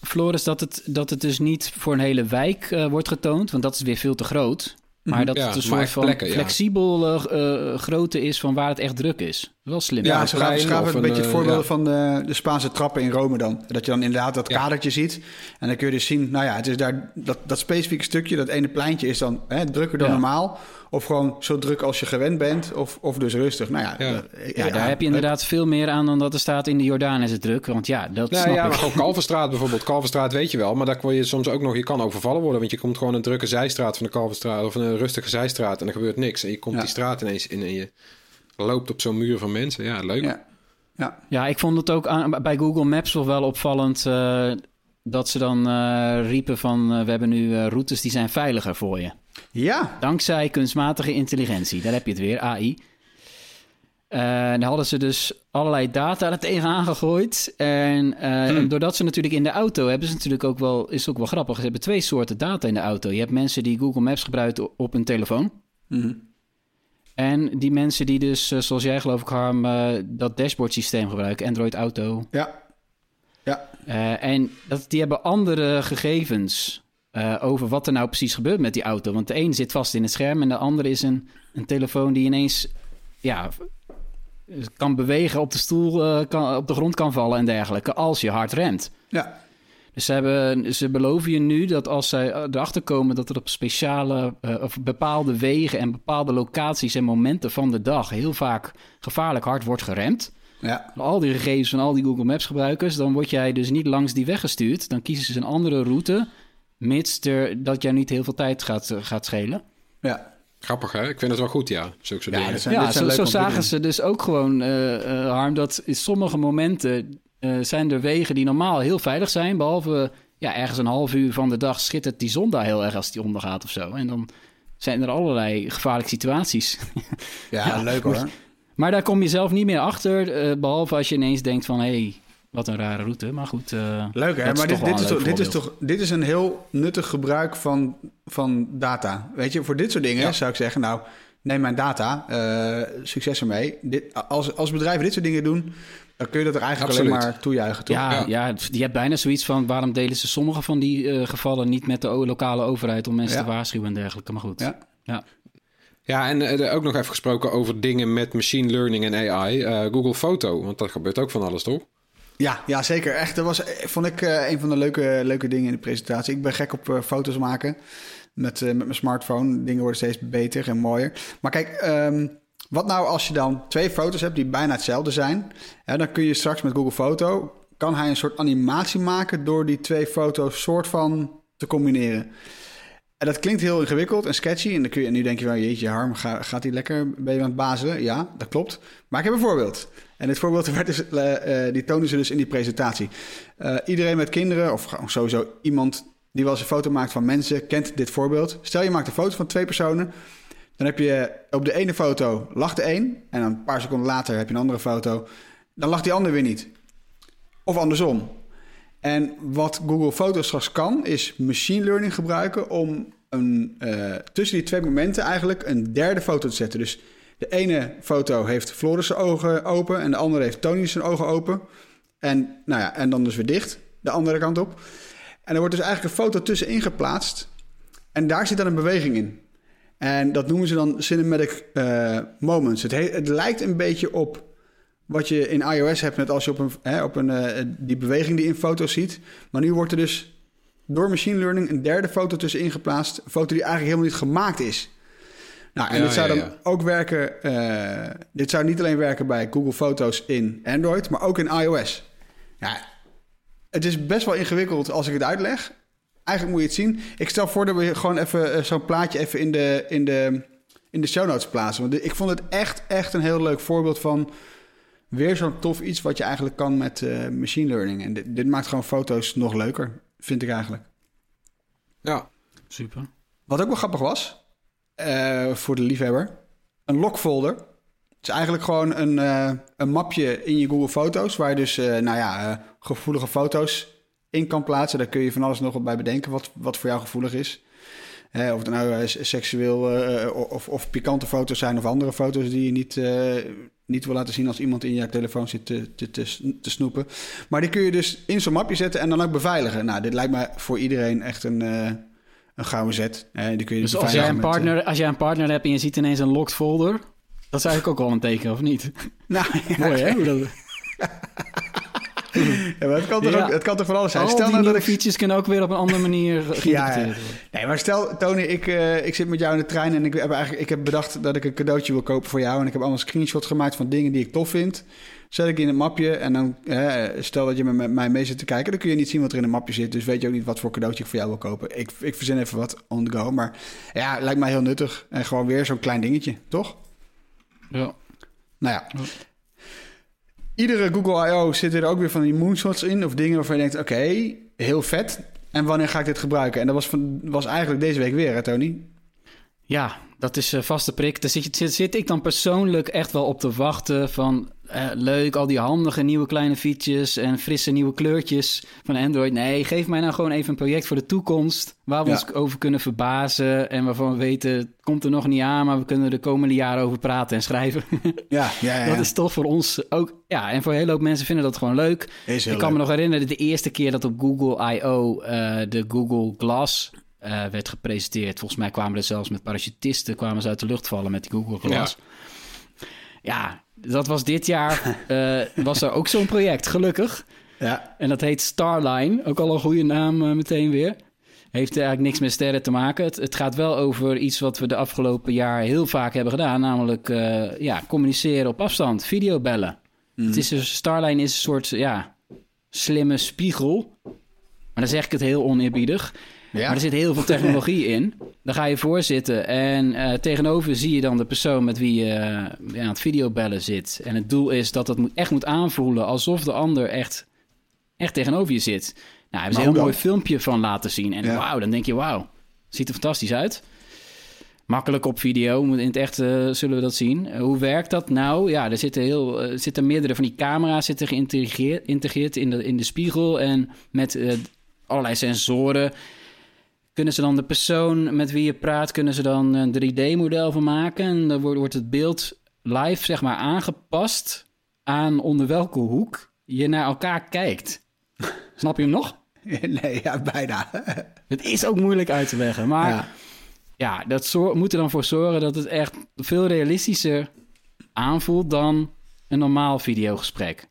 Floris, dat het, dat het dus niet voor een hele wijk eh, wordt getoond. Want dat is weer veel te groot. Maar dat Ja, het een soort van plekken, flexibel eh, grootte is van waar het echt druk is. Wel slim. Ja, ze gaven, een een, beetje het voorbeeld ja. van de, de Spaanse trappen in Rome dan. Dat je dan inderdaad dat Ja. kadertje ziet. En dan kun je dus zien, nou ja, het is daar, dat, dat specifieke stukje, dat ene pleintje is dan hè, drukker dan Ja. normaal. Of gewoon zo druk als je gewend bent. Of, of dus rustig. Nou ja, Ja. eh, Ja, daar heb je inderdaad veel meer aan dan dat er staat in de Jordaan is het druk. Want ja, dat Nou snap ja, ik. maar gewoon Kalverstraat bijvoorbeeld. Kalverstraat weet je wel, maar daar kon je soms ook nog... Je kan overvallen worden, want je komt gewoon een drukke zijstraat van de Kalverstraat... of een rustige zijstraat en er gebeurt niks. En je komt Ja. die straat ineens in en je loopt op zo'n muur van mensen. Ja, leuk. Ja. Ja. Ja, ik vond het ook aan, bij Google Maps nog wel opvallend eh, dat ze dan eh, riepen van eh, we hebben nu eh, routes die zijn veiliger voor je. ja, Dankzij kunstmatige intelligentie. Daar heb je het weer, AI. Eh daar hadden ze dus allerlei data er tegenaan gegooid. En, en doordat ze natuurlijk in de auto hebben ze natuurlijk ook wel, is ook wel grappig. Ze hebben twee soorten data in de auto. Je hebt mensen die Google Maps gebruiken op hun telefoon. Mhm. En die mensen die dus, zoals jij geloof ik, Harm, dat dashboard systeem gebruiken, Android Auto. ja. Ja, Eh, en dat, die hebben andere gegevens eh, over wat er nou precies gebeurt met die auto. Want de een zit vast in het scherm en de andere is een, een telefoon die ineens ja, kan bewegen, op de stoel, eh, kan, op de grond kan vallen en dergelijke, als je hard remt. Ja, Dus ze, hebben, ze beloven je nu dat als zij erachter komen dat er op speciale of bepaalde wegen en bepaalde locaties en momenten van de dag heel vaak gevaarlijk hard wordt geremd. Ja. Al die gegevens van al die Google Maps gebruikers, dan word jij dus niet langs die weg gestuurd. Dan kiezen ze een andere route, mits er, dat jij niet heel veel tijd gaat, eh, gaat schelen. ja. Grappig, hè? Ik vind het wel goed, ja. Zulke soort Ja, dingen. zijn, ja, zo, zo zagen ze dus ook gewoon, eh, eh, Harm, dat in sommige momenten eh, zijn er wegen die normaal heel veilig zijn. Behalve ja, ergens een half uur van de dag schittert die zon daar heel erg als die ondergaat of zo. En dan zijn er allerlei gevaarlijke situaties. Ja, Ja, leuk moet- hoor. Maar daar kom je zelf niet meer achter, eh, behalve als je ineens denkt van... hé, hey, wat een rare route. Maar goed, eh, Leuk hè, maar dit, is een toch, dit, is voorbeeld. toch, dit is een heel nuttig gebruik van, van data. Weet je, voor dit soort dingen Ja. zou ik zeggen, nou, neem mijn data, eh, succes ermee. Dit, als, als bedrijven dit soort dingen doen, dan kun je dat er eigenlijk alleen maar toejuichen, toch? Ja, Ja. ja. je hebt bijna zoiets van... waarom delen ze sommige van die gevallen niet met de lokale overheid... om mensen Ja. te waarschuwen en dergelijke. Maar goed, Ja. Ja. En eh, ook nog even gesproken over dingen met machine learning en AI. Eh, Google Foto, want dat gebeurt ook van alles, toch? Ja, ja, zeker. Echt, dat was, eh, vond ik een van de leuke, leuke dingen in de presentatie. Ik ben gek op foto's maken met, met mijn smartphone. Dingen worden steeds beter en mooier. Maar kijk, ehm, wat nou als je dan twee foto's hebt die bijna hetzelfde zijn? Hè, dan kun je straks met Google Foto... kan hij een soort animatie maken... door die twee foto's soort van te combineren. En dat klinkt heel ingewikkeld en sketchy. En, dan kun je, nu denk je wel, jeetje, Harm, ga- gaat hij lekker? Ben je aan het bazelen? Ja, dat klopt. Maar ik heb een voorbeeld. En dit voorbeeld dus, eh, eh, die tonen ze dus in die presentatie. Eh, iedereen met kinderen, of sowieso iemand die wel eens een foto maakt van mensen, kent dit voorbeeld. Stel je maakt een foto van twee personen. Dan heb je op de ene foto lacht de een. En een paar seconden later heb je een andere foto. Dan lacht die ander weer niet. Of andersom. En wat Google Foto's straks kan, is machine learning gebruiken om eh, tussen die twee momenten eigenlijk een derde foto te zetten. Dus de ene foto heeft Floris zijn ogen open en de andere heeft Tony zijn ogen open. En, nou ja, en dan dus weer dicht, de andere kant op. En er wordt dus eigenlijk een foto tussenin geplaatst. En daar zit dan een beweging in. En dat noemen ze dan cinematic eh, moments. Het, he- het lijkt een beetje op wat je in iOS hebt met als je op een, hè, op een eh, die beweging die in foto's ziet. Maar nu wordt er dus door machine learning een derde foto tussenin geplaatst. Een foto die eigenlijk helemaal niet gemaakt is. Nou, en Ja, dit zou dan ja. ook werken. eh, dit zou niet alleen werken bij Google Foto's in Android, maar ook in iOS. Ja, het is best wel ingewikkeld als ik het uitleg. Eigenlijk moet je het zien. Ik stel voor dat we gewoon even eh, zo'n plaatje even in de, in, de, in de show notes plaatsen. Want ik vond het echt, echt een heel leuk voorbeeld van weer zo'n tof iets wat je eigenlijk kan met eh, machine learning. En dit, dit maakt gewoon foto's nog leuker, vind ik eigenlijk. Ja. super. Wat ook wel grappig was, eh, voor de liefhebber, een logfolder. Het is eigenlijk gewoon een, eh, een mapje in je Google Foto's, waar je dus, eh, nou ja, eh, gevoelige foto's in kan plaatsen. Daar kun je van alles nog wat bij bedenken, wat, wat voor jou gevoelig is. Eh, of het nou eh, seksueel eh, of, of pikante foto's zijn of andere foto's die je niet, eh, niet wil laten zien als iemand in je telefoon zit te, te, te, snoepen. Maar die kun je dus in zo'n mapje zetten en dan ook beveiligen. Nou, dit lijkt me voor iedereen echt een, eh, een gouden zet. Eh, die kun je Dus als jij, een met, eh, partner, als jij een partner hebt en je ziet ineens een locked folder... dat is eigenlijk ook wel een teken, of niet? nou, ja, Mooi, hè? Ja, maar het, kan toch Ja. ook, het kan toch van alles zijn. Al Stel nou dat ik... features kunnen ook weer op een andere manier geïnterpreteerd Ja, ja. worden. Nee, maar stel, Tony, ik, eh, ik zit met jou in de trein en ik heb, eigenlijk, ik heb bedacht dat ik een cadeautje wil kopen voor jou. En ik heb allemaal screenshots gemaakt van dingen die ik tof vind. Zet ik in een mapje en dan, stel dat je met mij mee zit te kijken, dan kun je niet zien wat er in een mapje zit. Dus weet je ook niet wat voor cadeautje ik voor jou wil kopen. Ik, ik verzin even wat on the go, maar ja, lijkt mij heel nuttig. En gewoon weer zo'n klein dingetje, toch? Ja. Nou ja. Iedere Google I.O. zitten er ook weer van die moonshots in. Of dingen waarvan je denkt, oké, heel vet. En wanneer ga ik dit gebruiken? En dat was, was eigenlijk deze week weer, hè Tony? Ja, dat is eh, vaste prik. Daar zit, zit, zit ik dan persoonlijk echt wel op te wachten van... eh, leuk, al die handige nieuwe kleine features en frisse nieuwe kleurtjes van Android. Nee, geef mij nou gewoon even een project voor de toekomst... waar we Ja. ons over kunnen verbazen en waarvan we weten... het komt er nog niet aan, maar we kunnen er de komende jaren over praten en schrijven. Ja, ja, ja. Dat is toch voor ons ook... Ja, en voor een hele hoop mensen vinden dat gewoon leuk. Ik kan leuk. me nog herinneren, de eerste keer dat op Google I.O. eh, de Google Glass eh, werd gepresenteerd. Volgens mij kwamen er zelfs met parachutisten kwamen ze uit de lucht vallen met die Google Glass. Ja, dat was dit jaar, eh, was er ook zo'n project, gelukkig. Ja. En dat heet Starline, ook al een goede naam eh, meteen weer. Heeft eigenlijk niks met sterren te maken. Het, het gaat wel over iets wat we de afgelopen jaar heel vaak hebben gedaan. Namelijk eh, ja, communiceren op afstand, videobellen. Het is Starline is een soort ja, slimme spiegel. Maar dan zeg ik het heel oneerbiedig. Ja. Maar er zit heel veel technologie in. Dan ga je voorzitten en eh, tegenover zie je dan de persoon met wie je eh, ja, aan het videobellen zit. En het doel is dat het moet, echt moet aanvoelen alsof de ander echt, echt tegenover je zit. Nou, hebben ze een heel mooi filmpje van laten zien. En Ja. wauw, dan denk je wauw, ziet er fantastisch uit. Makkelijk op video, in het echt eh, zullen we dat zien. Hoe werkt dat nou? Ja, er zitten, heel, zitten meerdere van die camera's zitten geïntegreerd geïntegreerd in, de, in de spiegel. En met allerlei sensoren kunnen ze dan de persoon met wie je praat, kunnen ze dan een 3D-model van maken. En dan wordt, wordt het beeld live, zeg maar, aangepast aan onder welke hoek je naar elkaar kijkt. Snap je hem nog? Nee, ja, bijna. Het is ook moeilijk uit te leggen, maar ja, Ja. dat moet er dan voor zorgen dat het echt veel realistischer aanvoelt dan een normaal videogesprek.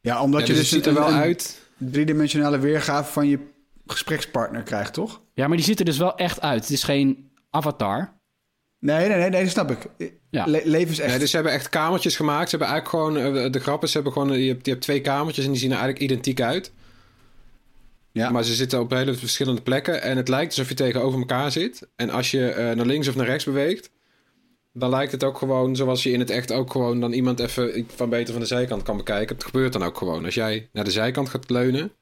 Ja, omdat Ja, je dus dus het ziet er een- wel een uit. driedimensionale weergave van je gesprekspartner krijgt, toch? Ja, maar die ziet er dus wel echt uit. Het is geen avatar. Nee, nee, nee, nee dat snap ik. Ja. Le- leven is echt... Nee, dus ze hebben echt kamertjes gemaakt. Ze hebben eigenlijk gewoon, eh, de grap is, ze hebben gewoon, je hebt, je hebt twee kamertjes en die zien er eigenlijk identiek uit. ja. Maar ze zitten op hele verschillende plekken en het lijkt alsof je tegenover elkaar zit. En als je eh, naar links of naar rechts beweegt, dan lijkt het ook gewoon zoals je in het echt ook gewoon dan iemand even van beter van de zijkant kan bekijken. Het gebeurt dan ook gewoon. Als jij naar de zijkant gaat leunen,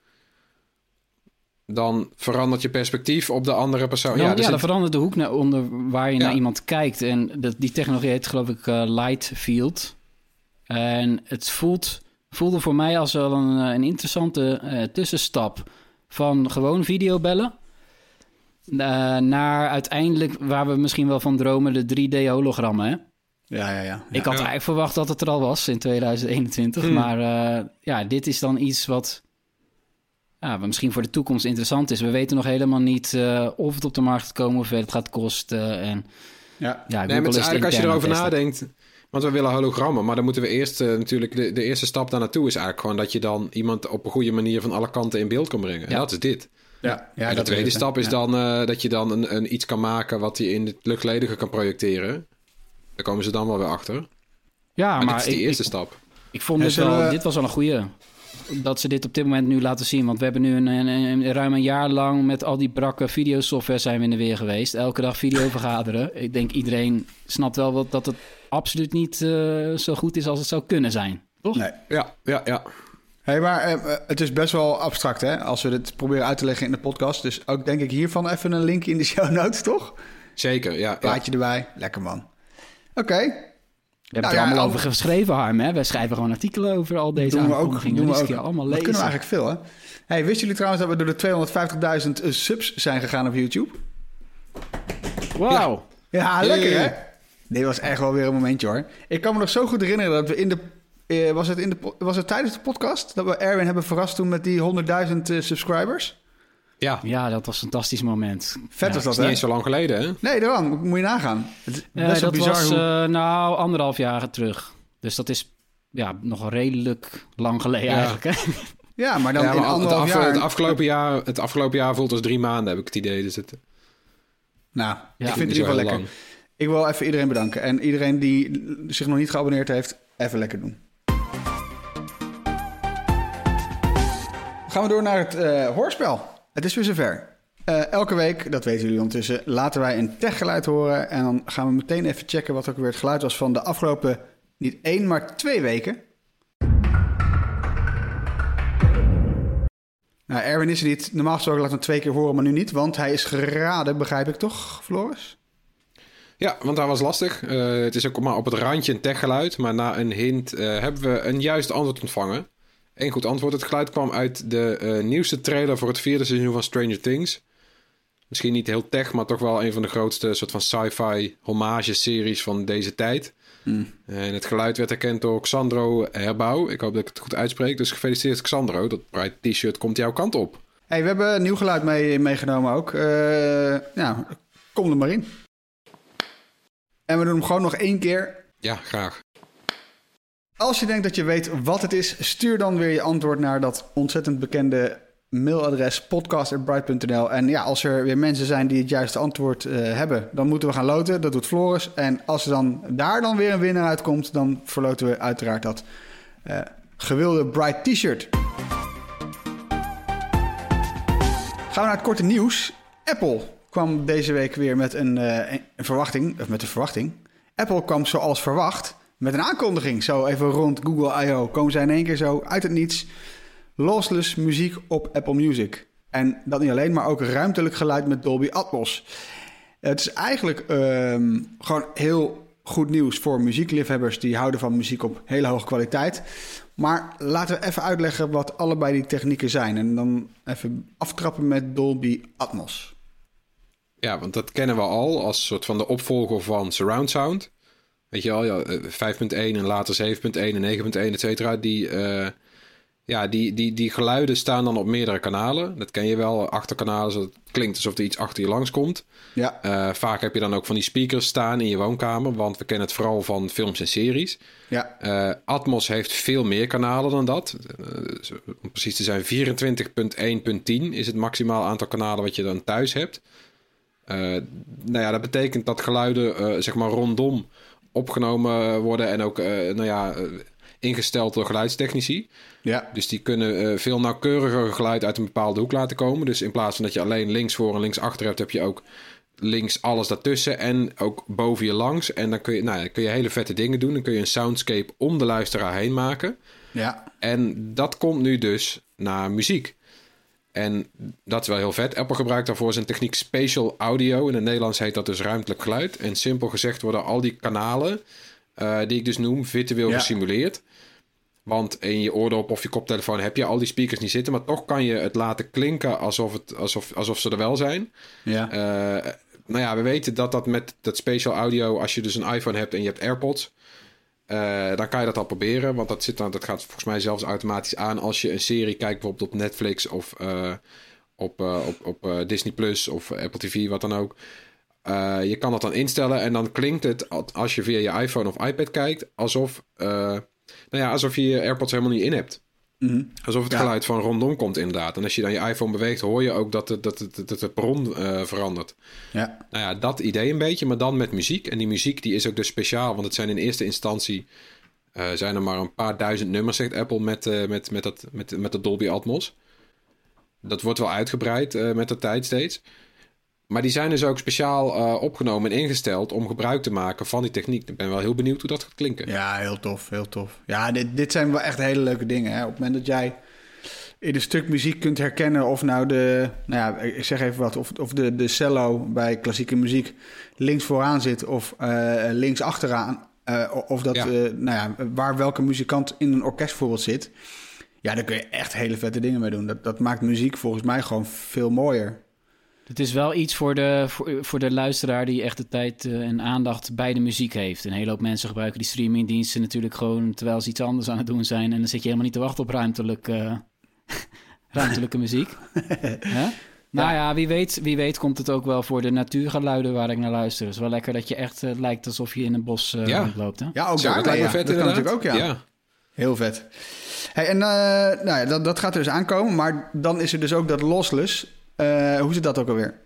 dan verandert je perspectief op de andere persoon. Dan, ja, dan verandert de hoek naar onder waar je Ja. naar iemand kijkt. En dat, die technologie heet geloof ik eh, light field. En het voelt, voelde voor mij als wel een, eh, een interessante eh, tussenstap van gewoon videobellen. naar uiteindelijk waar we misschien wel van dromen, de 3D-hologrammen. Hè? ja, ja, ja. Ik had Ja. eigenlijk verwacht dat het er al was in 2021. Hmm. Maar eh, ja, dit is dan iets wat, ja, wat misschien voor de toekomst interessant is. We weten nog helemaal niet eh, of het op de markt gaat komen, hoeveel het gaat kosten. En ja. ja, Nee, maar het is het eigenlijk als je erover testen. nadenkt. Want we willen hologrammen, maar dan moeten we eerst eh, natuurlijk. De, de eerste stap daar naartoe is eigenlijk gewoon dat je dan iemand op een goede manier van alle kanten in beeld kan brengen. En Ja. dat is dit. Ja, ja, en de tweede stap is Ja. dan eh, dat je dan een, een iets kan maken wat je in het luchtledige kan projecteren. Daar komen ze dan wel weer achter. Ja, Maar, maar, dit is die ik, eerste ik, stap. ik vond En dit zullen wel, we- dit was wel een goede. Dat ze dit op dit moment nu laten zien. Want we hebben nu een, een, een- ruim een jaar lang met al die brakke videosoftware zijn we in de weer geweest. Elke dag video vergaderen. Ik denk iedereen snapt wel wat, dat het absoluut niet eh, zo goed is als het zou kunnen zijn. Toch? Nee. Ja, ja, ja. Hey, maar eh, eh, het is best wel abstract, hè? Als we dit proberen uit te leggen in de podcast. Dus ook denk ik hiervan even een linkje in de show notes, toch? Zeker, ja. ja. Plaatje erbij. Lekker, man. Oké. We hebben Nou er ja, allemaal al- over geschreven, Harm. Hè? Wij schrijven gewoon artikelen over al deze doen we ook. Doen we ook. allemaal Dat lezen. kunnen we eigenlijk veel, hè? Hey, wisten jullie trouwens dat we door de 250.000 subs zijn gegaan op YouTube? Wauw. Ja, lekker, hè? Hey. Dit was echt wel weer een momentje, hoor. Ik kan me nog zo goed herinneren dat we in de... eh, was, het in de was het tijdens de podcast dat we Erwin hebben verrast toen met die 100.000 eh, subscribers? Ja, Ja, dat was een fantastisch moment. Vet Ja. was dat dat, is niet eens zo lang geleden, hè? Nee, daarom. Moet je nagaan. Het is best wel dat bizar was hoe... eh, nou anderhalf jaar terug. Dus dat is ja, nog redelijk lang geleden Ja. eigenlijk. Hè? Ja, maar dan ja, in het, anderhalf af- jaar... het, afgelopen jaar, het afgelopen jaar voelt als drie maanden, heb ik het idee. Dus het, Nou, ik vind het in ieder lekker. lang. Ik wil even iedereen bedanken. En iedereen die zich nog niet geabonneerd heeft, even lekker doen. Gaan we door naar het eh, hoorspel. Het is weer zover. Eh, elke week, dat weten jullie ondertussen, laten wij een techgeluid horen. En dan gaan we meteen even checken wat ook weer het geluid was van de afgelopen, niet één, maar twee weken. Nou, Erwin is er niet. Normaal gesproken laat hem twee keer horen, maar nu niet. Want hij is geraden, begrijp ik toch, Floris? Ja, want dat was lastig. Eh, het is ook maar op het randje een techgeluid. Maar na een hint eh, hebben we een juist antwoord ontvangen. Eén goed antwoord. Het geluid kwam uit de eh, nieuwste trailer voor het vierde seizoen van Stranger Things. Misschien niet heel tech, maar toch wel een van de grootste soort van sci-fi hommage-series van deze tijd. En het geluid werd herkend door Xandro Herbouw. Ik hoop dat ik het goed uitspreek. Dus gefeliciteerd Xandro. Dat Bright T-shirt komt jouw kant op. Hey, we hebben een nieuw geluid mee, meegenomen ook. Eh ja, kom er maar in. En we doen hem gewoon nog één keer. Ja, graag. Als je denkt dat je weet wat het is, stuur dan weer je antwoord naar dat ontzettend bekende mailadres podcast.bright.nl. En ja, als er weer mensen zijn die het juiste antwoord uh, hebben, dan moeten we gaan loten. Dat doet Floris. En als er dan daar dan weer een winnaar uitkomt, dan verloten we uiteraard dat uh, gewilde Bright T-shirt. Gaan we naar het korte nieuws. Apple kwam deze week weer met een, uh, een verwachting, of met een verwachting. Apple kwam zoals verwacht met een aankondiging. Zo even rond Google I.O. komen zij in één keer zo uit het niets. Lossless muziek op Apple Music. En dat niet alleen, maar ook ruimtelijk geluid met Dolby Atmos. Het is eigenlijk um, gewoon heel goed nieuws voor muziekliefhebbers die houden van muziek op hele hoge kwaliteit. Maar laten we even uitleggen wat allebei die technieken zijn. En dan even aftrappen met Dolby Atmos. Ja, want dat kennen we al als soort van de opvolger van surround sound. Weet je wel, ja, 5.1 en later 7.1 en 9.1, et cetera. Die, uh, ja, die, die, die geluiden staan dan op meerdere kanalen. Dat ken je wel, achterkanalen, zodat het klinkt alsof er iets achter je langs komt. Ja. Uh, vaak heb je dan ook van die speakers staan in je woonkamer, want we kennen het vooral van films en series. Ja. Uh, Atmos heeft veel meer kanalen dan dat. om precies te zijn, 24.1.10 is het maximaal aantal kanalen wat je dan thuis hebt. nou ja, dat betekent dat geluiden zeg maar rondom opgenomen worden en ook nou ja, ingesteld door geluidstechnici. Ja. Dus die kunnen uh, veel nauwkeuriger geluid uit een bepaalde hoek laten komen. Dus in plaats van dat je alleen links voor en links achter hebt, heb je ook links alles daartussen en ook boven je langs. En dan kun je, nou, kun je hele vette dingen doen. Dan kun je een soundscape om de luisteraar heen maken. Ja. En dat komt nu dus naar muziek. En dat is wel heel vet. Apple gebruikt daarvoor zijn techniek spatial audio. In het Nederlands heet dat dus ruimtelijk geluid. En simpel gezegd worden al die kanalen, uh, die ik dus noem, virtueel ja. gesimuleerd. Want in je oordop of je koptelefoon heb je al die speakers niet zitten, maar toch kan je het laten klinken alsof, het, alsof, alsof ze er wel zijn. Ja. Uh, nou ja, we weten dat dat met dat spatial audio, als je dus een iPhone hebt en je hebt AirPods, uh, dan kan je dat al proberen. Want dat, zit dan, dat gaat volgens mij zelfs automatisch aan als je een serie kijkt, bijvoorbeeld op Netflix of uh, op, op, op Disney Plus of Apple TV, wat dan ook. je kan dat dan instellen en dan klinkt het als je via je iPhone of iPad kijkt, alsof nou ja, alsof je je AirPods helemaal niet in hebt. Mm -hmm. Alsof het Ja. geluid van rondom komt, inderdaad. En als je dan je iPhone beweegt, hoor je ook dat het, dat het, dat het bron eh, verandert. Ja. Nou ja, dat idee een beetje, maar dan met muziek. En die muziek die is ook dus speciaal, want het zijn in eerste instantie... eh, zijn er maar een paar duizend nummers, zegt Apple, met, eh, met, met, dat, met, met dat Dolby Atmos. Dat wordt wel uitgebreid met de tijd steeds. Maar die zijn dus ook speciaal eh, opgenomen en ingesteld om gebruik te maken van die techniek. Ik ben wel heel benieuwd hoe dat gaat klinken. Ja, heel tof, heel tof. Ja, dit, dit zijn wel echt hele leuke dingen. Hè? Op het moment dat jij in een stuk muziek kunt herkennen of nou de, nou ja, ik zeg even wat, of, of de, de cello bij klassieke muziek links vooraan zit of uh, links achteraan. Uh, of dat, ja. nou ja, waar welke muzikant in een orkest bijvoorbeeld zit. Ja, daar kun je echt hele vette dingen mee doen. Dat, dat maakt muziek volgens mij gewoon veel mooier. Het is wel iets voor de, voor, voor de luisteraar die echt de tijd uh, en aandacht bij de muziek heeft. Een hele hoop mensen gebruiken die streamingdiensten natuurlijk gewoon terwijl ze iets anders aan het doen zijn. En dan zit je helemaal niet te wachten op ruimtelijk, uh, ruimtelijke muziek. Huh? Nou ja, wie weet, wie weet komt het ook wel voor de natuurgeluiden waar ik naar luister. Het is wel lekker dat je echt uh, lijkt alsof je in een bos uh, Ja. rondloopt. Hè? Ja, ook Zo, daar. dat lijkt me ja. vet dat kan natuurlijk ook, ja. ja. Heel vet. Hey, en uh, nou ja, dat, dat gaat er dus aankomen. Maar dan is er dus ook dat lossless. Uh, hoe zit dat ook alweer?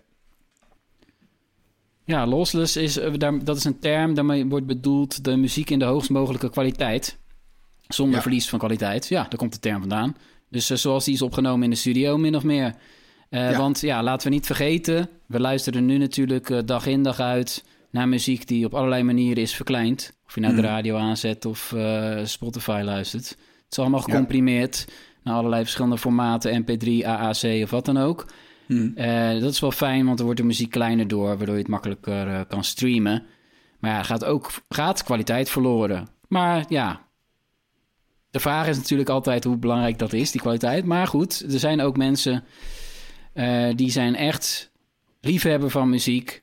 Ja, lossless is, daar, dat is een term daarmee wordt bedoeld de muziek in de hoogst mogelijke kwaliteit. Zonder Ja. verlies van kwaliteit. Ja, daar komt de term vandaan. Dus uh, zoals die is opgenomen in de studio, min of meer. Uh, Ja. Want ja, laten we niet vergeten, we luisteren nu natuurlijk uh, dag in dag uit naar muziek die op allerlei manieren is verkleind. Of je nou de Mhm. radio aanzet of Spotify luistert. Het is allemaal Ja. gecomprimeerd naar allerlei verschillende formaten, MP3, AAC of wat dan ook. Hm. Uh, dat is wel fijn, want dan wordt de muziek kleiner door, waardoor je het makkelijker uh, kan streamen. Maar ja, gaat ook gaat kwaliteit verloren. Maar ja, de vraag is natuurlijk altijd hoe belangrijk dat is, die kwaliteit. Maar goed, er zijn ook mensen uh, die zijn echt liefhebber van muziek.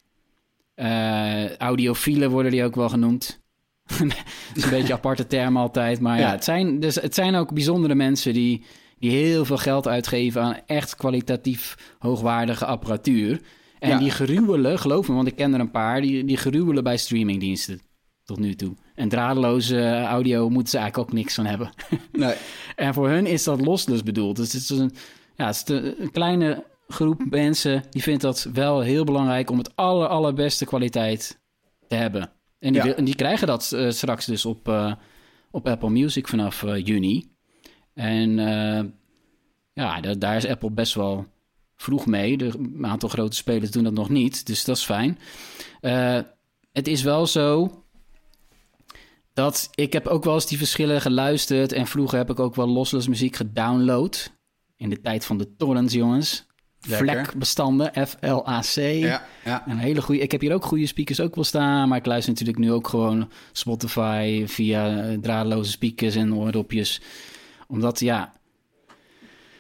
Audiofielen worden die ook wel genoemd. dat is een beetje een aparte term altijd. Maar ja, Ja. het, zijn, dus, het zijn ook bijzondere mensen die, die heel veel geld uitgeven aan echt kwalitatief hoogwaardige apparatuur. En Ja. die geruwelen, geloof me, want ik ken er een paar, die, die geruwelen bij streamingdiensten. tot nu toe. En draadloze audio moeten ze eigenlijk ook niks van hebben. Nee. en voor hun is dat lossless bedoeld. Dus het is een, ja, het is een kleine groep mensen die vindt dat wel heel belangrijk om het aller, allerbeste kwaliteit te hebben. En die, Ja. en die krijgen dat eh, straks dus op, eh, op Apple Music vanaf eh, juni. En eh, ja, da- daar is Apple best wel vroeg mee. De, een aantal grote spelers doen dat nog niet, dus dat is fijn. Eh, het is wel zo dat ik heb ook wel eens die verschillen geluisterd. En vroeger heb ik ook wel lossless muziek gedownload. In de tijd van de torrents, jongens. Lekker. FLAC-bestanden, F-L-A-C. Ja, ja. Een hele goede. Ik heb hier ook goede speakers ook wel staan, maar ik luister natuurlijk nu ook gewoon Spotify via draadloze speakers en oordopjes. Omdat ja,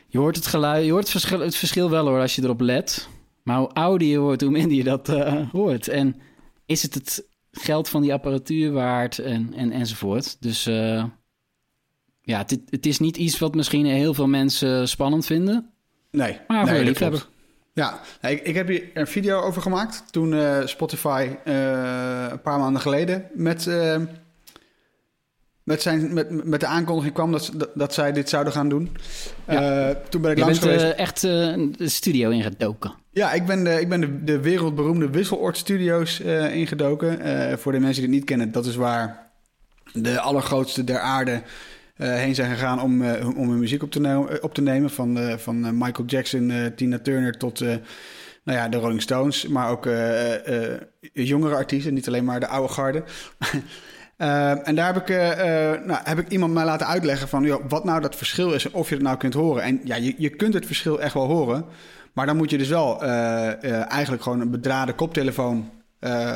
je hoort het geluid, je hoort het verschil, het verschil wel hoor als je erop let. Maar hoe ouder je wordt, hoe minder je dat eh, hoort. En is het het geld van die apparatuur waard en, en, enzovoort. Dus eh, ja, het, het is niet iets wat misschien heel veel mensen spannend vinden. Nee. Maar voor nee, liefhebber. klopt. Ja, ik, ik heb hier een video over gemaakt toen eh, Spotify een paar maanden geleden met, met, zijn, met, met de aankondiging kwam dat, dat, dat zij dit zouden gaan doen. Eh, toen ben ik Je langs bent geweest. eh, echt eh, de studio ingedoken. Ja, ik ben de, ik ben de, de wereldberoemde Wisseloord Studios ingedoken. Voor de mensen die het niet kennen, dat is waar de allergrootste der aarde heen zijn gegaan om, om hun muziek op te, ne- op te nemen. Van, van Michael Jackson, Tina Turner tot nou ja, de Rolling Stones. Maar ook jongere artiesten, niet alleen maar de oude garde. Eh, en daar heb ik, eh, eh, nou, heb ik iemand mij laten uitleggen van joh, wat nou dat verschil is en of je het nou kunt horen. En ja, je, je kunt het verschil echt wel horen. Maar dan moet je dus wel eh, eigenlijk gewoon een bedraden koptelefoon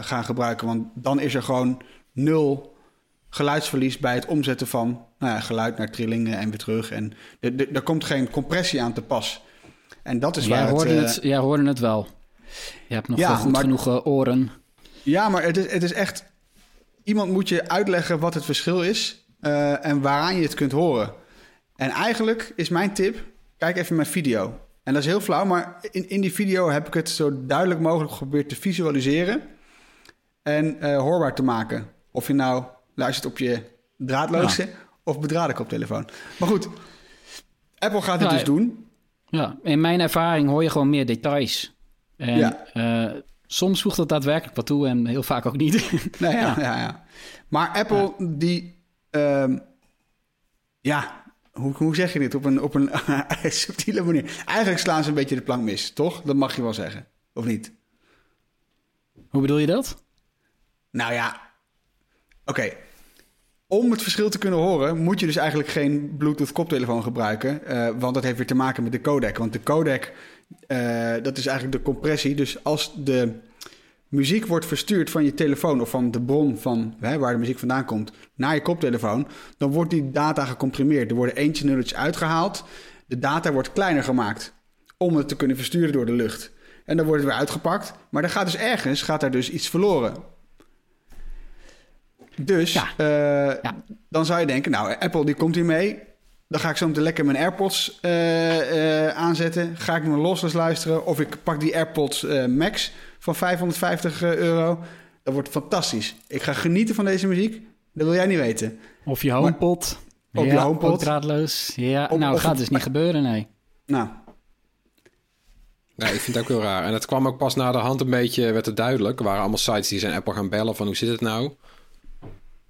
gaan gebruiken. Want dan is er gewoon nul geluidsverlies bij het omzetten van nou ja, geluid naar trillingen en weer terug. En er- komt geen compressie aan te pas. En dat is Jij waar hoorde, het... eh, het, jij hoorde het wel. Je hebt nog Ja, goed maar- genoeg oren. Ja, maar het is, het is echt... Iemand moet je uitleggen wat het verschil is eh, en waaraan je het kunt horen. En eigenlijk is mijn tip, kijk even mijn video. En dat is heel flauw, maar in, in die video heb ik het zo duidelijk mogelijk geprobeerd te visualiseren en eh, hoorbaar te maken. Of je nou luistert op je draadloze of bedraden koptelefoon. Maar goed, Apple gaat dit Ja, dus doen. Ja, in mijn ervaring hoor je gewoon meer details. En Ja. eh, soms voegt dat daadwerkelijk wat toe en heel vaak ook niet. Nee, ja, ja. Ja, Maar Apple, die... ehm, ja, hoe, hoe zeg je dit? Op een, op een subtiele manier. Eigenlijk slaan ze een beetje de plank mis, toch? Dat mag je wel zeggen. Of niet? Hoe bedoel je dat? Nou ja, oké. Om het verschil te kunnen horen, moet je dus eigenlijk geen Bluetooth koptelefoon gebruiken. eh, want dat heeft weer te maken met de codec. Want de codec, eh, dat is eigenlijk de compressie. Dus als de muziek wordt verstuurd van je telefoon of van de bron van hè, waar de muziek vandaan komt naar je koptelefoon, dan wordt die data gecomprimeerd. Er worden eentje nulletjes uitgehaald. De data wordt kleiner gemaakt om het te kunnen versturen door de lucht. En dan wordt het weer uitgepakt. Maar dan gaat dus ergens gaat daar dus iets verloren. Dus Ja. eh, Ja. dan zou je denken, nou, Apple die komt hier mee. Dan ga ik zo meteen lekker mijn AirPods eh, eh, aanzetten. Ga ik mijn lossless luisteren. Of ik pak die AirPods eh, Max van 550 euro. Dat wordt fantastisch. Ik ga genieten van deze muziek. Dat wil jij niet weten. Of je HomePod. Op je ja, HomePod. ook draadloos. Ja, Of- nou of gaat het- dus niet gebeuren, nee. Nou, Nee, ik vind het ook heel raar. En het kwam ook pas na de hand een beetje, werd het duidelijk. Er waren allemaal sites die zijn Apple gaan bellen van hoe zit het nou?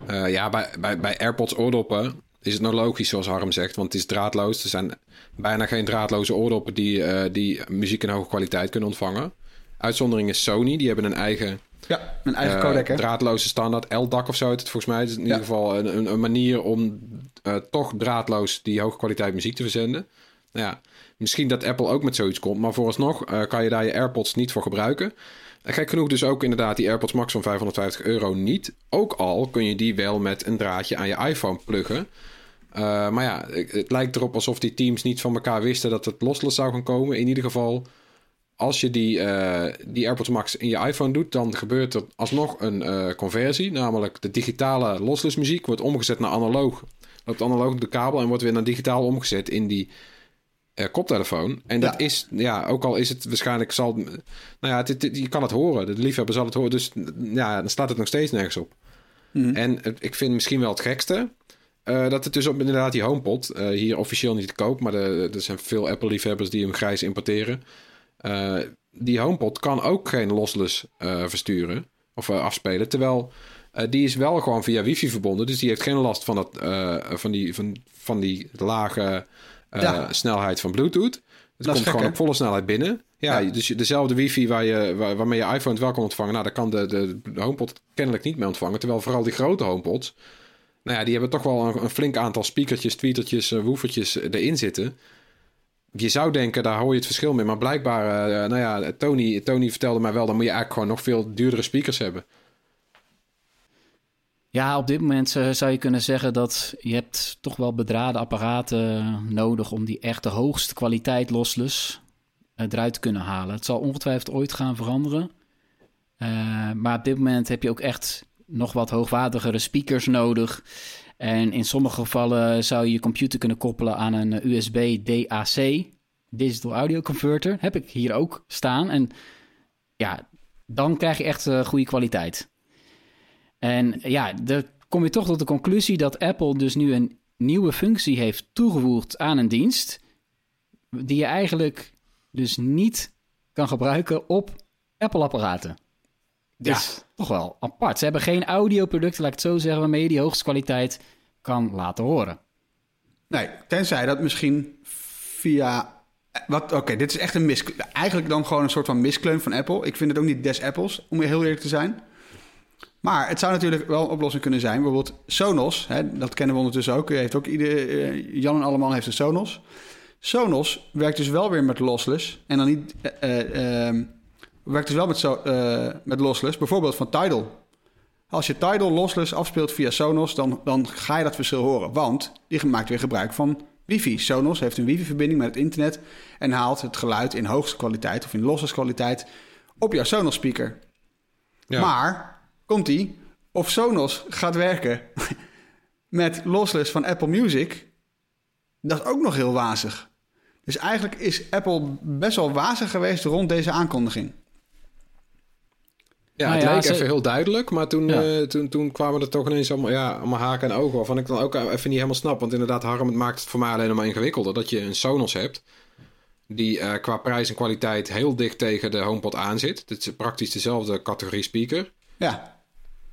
Eh, ja, bij, bij, bij AirPods oordoppen is het nou logisch zoals Harm zegt, want het is draadloos. Er zijn bijna geen draadloze oordoppen die, eh, die muziek in hoge kwaliteit kunnen ontvangen. Uitzondering is Sony, die hebben een eigen, ja, een eigen eh, codec, hè? draadloze standaard. LDAC of zo heet het volgens mij. Het is in Ja. ieder geval een, een, een manier om eh, toch draadloos die hoge kwaliteit muziek te verzenden. Nou ja, misschien dat Apple ook met zoiets komt. Maar vooralsnog kan je daar je AirPods niet voor gebruiken. En gek genoeg dus ook inderdaad die AirPods Max van 550 euro niet. Ook al kun je die wel met een draadje aan je iPhone pluggen. Eh, maar ja, het lijkt erop alsof die teams niet van elkaar wisten dat het lossless zou gaan komen. In ieder geval, als je die, eh, die AirPods Max in je iPhone doet, dan gebeurt er alsnog een eh, conversie. Namelijk de digitale lossless muziek wordt omgezet naar analoog. Loopt analoog de kabel en wordt weer naar digitaal omgezet in die koptelefoon. En dat Ja. is, ja, ook al is het waarschijnlijk zal. Nou ja, je kan het horen. De liefhebber zal het horen. Dus ja, dan staat het nog steeds nergens op. En het- ik vind misschien wel het gekste... eh, dat het dus op inderdaad die HomePod... eh, hier officieel niet te koop... maar de- er zijn veel Apple-liefhebbers die hem grijs importeren. Eh, die HomePod kan ook geen lossless versturen of afspelen. Terwijl die is wel gewoon via wifi verbonden. Dus die heeft geen last van, dat, van, die, van, van die lage Ja. snelheid van Bluetooth. Het komt gek, gewoon hè? op volle snelheid binnen. Ja, Ja. dus dezelfde wifi waar je, waar, waarmee je iPhone het wel kan ontvangen. Nou, daar kan de, de, de HomePod kennelijk niet mee ontvangen. Terwijl vooral die grote HomePods... Nou ja, die hebben toch wel een, flink aantal speakertjes, tweetertjes, eh, woofertjes erin zitten. Je zou denken, daar hoor je het verschil mee. Maar blijkbaar, eh, nou ja, Tony, Tony vertelde mij wel... dan moet je eigenlijk gewoon nog veel duurdere speakers hebben. Ja, op dit moment eh, zou je kunnen zeggen dat je hebt toch wel bedraden apparaten nodig om die echt de hoogste kwaliteit lossless eh, eruit te kunnen halen. Het zal ongetwijfeld ooit gaan veranderen. Eh, maar op dit moment heb je ook echt nog wat hoogwaardigere speakers nodig. En in sommige gevallen zou je je computer kunnen koppelen aan een USB DAC, Digital Audio Converter. Heb ik hier ook staan. En ja, dan krijg je echt eh, goede kwaliteit. En ja, dan kom je toch tot de conclusie dat Apple dus nu een nieuwe functie heeft toegevoegd aan een dienst. Die je eigenlijk dus niet kan gebruiken op Apple-apparaten. Ja. Dus toch wel apart. Ze hebben geen audioproducten, laat ik het zo zeggen, waarmee je die hoogste kwaliteit kan laten horen. Nee, tenzij dat misschien via... Wat, Oké, dit is echt een mis... Eigenlijk dan gewoon een soort van miskleun van Apple. Ik vind het ook niet des Apples, om heel eerlijk te zijn. Maar het zou natuurlijk wel een oplossing kunnen zijn. Bijvoorbeeld Sonos, hè, dat kennen we ondertussen ook. Heeft ook ieder, eh, Jan en Alleman heeft een Sonos. Sonos werkt dus wel weer met lossless. En dan niet... eh, eh, ehm, werkt dus wel met, zo, eh, met lossless. Bijvoorbeeld van Tidal. Als je Tidal lossless afspeelt via Sonos, dan, dan ga je dat verschil horen. Want die maakt weer gebruik van wifi. Sonos heeft een wifi-verbinding met het internet... en haalt het geluid in hoogste kwaliteit of in lossless kwaliteit... op jouw Sonos-speaker. Ja. Maar, komt ie, of Sonos gaat werken met lossless van Apple Music... dat is ook nog heel wazig. Dus eigenlijk is Apple best wel wazig geweest rond deze aankondiging. Ja, Nou het ja, leek ze- even heel duidelijk, maar toen, Ja. eh, toen, toen kwamen er toch ineens allemaal, ja, allemaal haken en ogen. Waarvan ik dan ook even niet helemaal snap. Want inderdaad, Harm, het maakt het voor mij alleen nog maar ingewikkelder. Dat je een Sonos hebt, die eh, qua prijs en kwaliteit heel dicht tegen de HomePod aan zit. Het is praktisch dezelfde categorie speaker. Ja,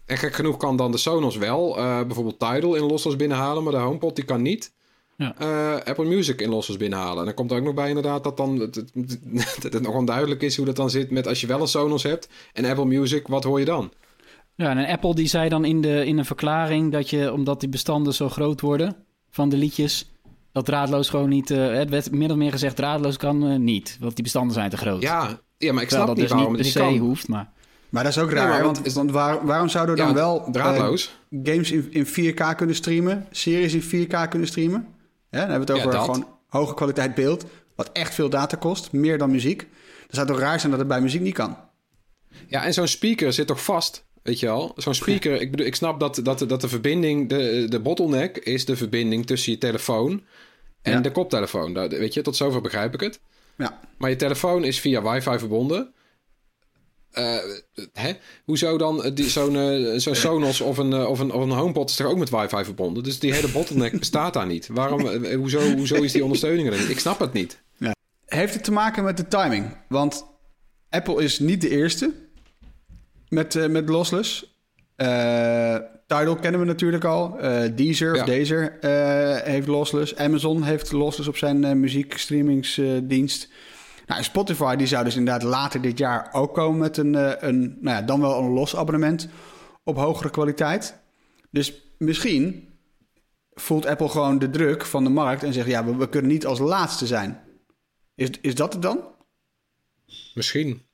En gek genoeg kan dan de Sonos wel eh, bijvoorbeeld Tidal in lossless binnenhalen, maar de HomePod die kan niet. Ja. eh, Apple Music in lossless binnenhalen. En dan komt er ook nog bij inderdaad dat dan het, het, dat het nog onduidelijk is hoe dat dan zit met als je wel een Sonos hebt en Apple Music, wat hoor je dan? Ja, en Apple die zei dan in, de, in een verklaring dat je, omdat die bestanden zo groot worden van de liedjes, dat draadloos gewoon niet, eh, het werd min of meer gezegd, draadloos kan eh, niet, want die bestanden zijn te groot. Ja, ja maar ik Terwijl snap dat niet dus waarom niet het per niet se kan. hoeft, maar... maar dat is ook raar. want, want- want waar- waarom zouden we dan Ja, wel draadloos. games in, in 4K kunnen streamen, series in 4K kunnen streamen? Ja, dan hebben we het over gewoon hoge kwaliteit beeld, wat echt veel data kost, meer dan muziek. Dan zou het toch raar zijn dat het bij muziek niet kan? Ja, en zo'n speaker zit toch vast, weet je wel? Zo'n speaker, ik bedoel, ik snap dat, dat, dat de verbinding, de, de bottleneck is de verbinding tussen je telefoon en Ja. de koptelefoon. Nou, weet je, tot zover begrijp ik het. Ja, Maar je telefoon is via wifi verbonden. Eh, hè? Hoezo dan eh, zo'n eh, zo'n Sonos of een, of, een, of een HomePod is toch ook met wifi verbonden? Dus die hele bottleneck bestaat daar niet. Waarom, hoezo, hoezo is die ondersteuning er niet? Ik snap het niet. Heeft het te maken met de timing? Want Apple is niet de eerste met, eh, met lossless. Tidal kennen we natuurlijk al. Deezer Ja. of Deezer heeft lossless. Amazon heeft lossless op zijn muziekstreamingsdienst. Nou, Spotify die zou dus inderdaad later dit jaar ook komen met een, eh, een nou ja, dan wel een los abonnement op hogere kwaliteit. Dus misschien voelt Apple gewoon de druk van de markt en zegt ja, we, kunnen niet als laatste zijn. Is, is dat het dan? Misschien.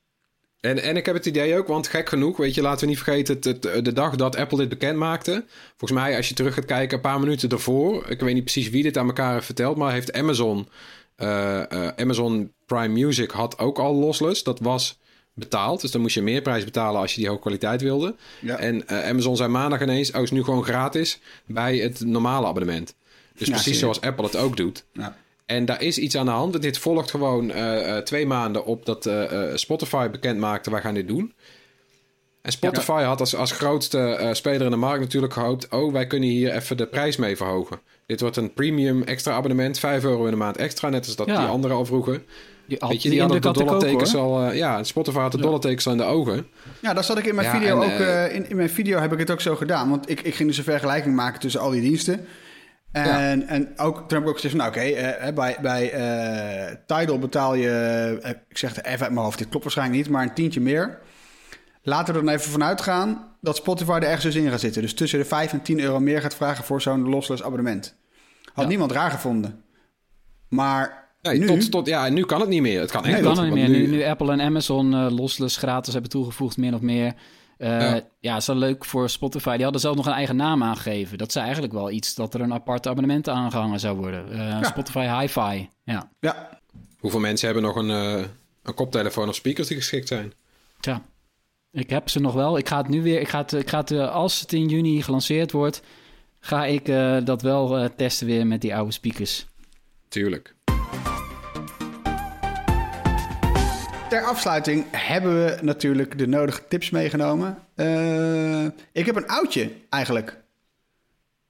En, en ik heb het idee ook, want gek genoeg, weet je, laten we niet vergeten, de dag dat Apple dit bekend maakte. Volgens mij, als je terug gaat kijken, een paar minuten daarvoor, ik weet niet precies wie dit aan elkaar heeft verteld, maar heeft Amazon, Amazon Prime Music had ook al lossless. Dat was betaald, dus dan moest je meer prijs betalen als je die hoge kwaliteit wilde. Ja. En eh, Amazon zei maandag ineens, oh, is nu gewoon gratis bij het normale abonnement. Dus Ja, precies zoals Apple het ook doet. Ja. En daar is iets aan de hand. Dit volgt gewoon eh, eh, twee maanden op dat eh, eh, Spotify bekend maakte, wij gaan dit doen. En Spotify had als, als grootste eh, speler in de markt natuurlijk gehoopt... oh, wij kunnen hier even de prijs mee verhogen. Dit wordt een premium extra abonnement, 5 euro in de maand extra... net als dat Ja. die anderen al vroegen. Die, Weet je, die hadden de dollartekens al... eh, ja, Spotify had de dollartekens al in de ogen. Ja, dat zat ik in mijn Ja, video en, ook. eh, in, in mijn video heb ik het ook zo gedaan. Want ik, ik ging dus een vergelijking maken tussen al die diensten. En, en ook, toen heb ik ook gezegd van, nou, oké, eh, bij, bij eh, Tidal betaal je, eh, ik zeg het even uit mijn hoofd, dit klopt waarschijnlijk niet, maar een tientje meer. Laten we er dan even vanuit gaan dat Spotify er ergens dus in gaat zitten. Dus tussen de 5 en 10 euro meer gaat vragen voor zo'n lossless abonnement. Had Ja. niemand raar gevonden. Maar Nee, nu... tot, tot, ja, nu kan het niet meer. Het kan Nee, kan niet meer. Nu, nu Apple en Amazon lossless gratis hebben toegevoegd, min of meer. Eh, Ja. ja. is wel leuk voor Spotify. Die hadden zelf nog een eigen naam aangegeven. Dat zei eigenlijk wel iets dat er een apart abonnement aangehangen zou worden. Eh, Spotify Hi-Fi. Ja. Ja, Hoeveel mensen hebben nog een, een koptelefoon of speakers die geschikt zijn? Tja. Ik heb ze nog wel. Ik ga het nu weer. Ik ga het, ik ga het eh, als het in juni gelanceerd wordt, ga ik eh, dat wel eh, testen weer met die oude speakers. Tuurlijk. Ter afsluiting hebben we natuurlijk de nodige tips meegenomen. Eh, ik heb een oudje eigenlijk.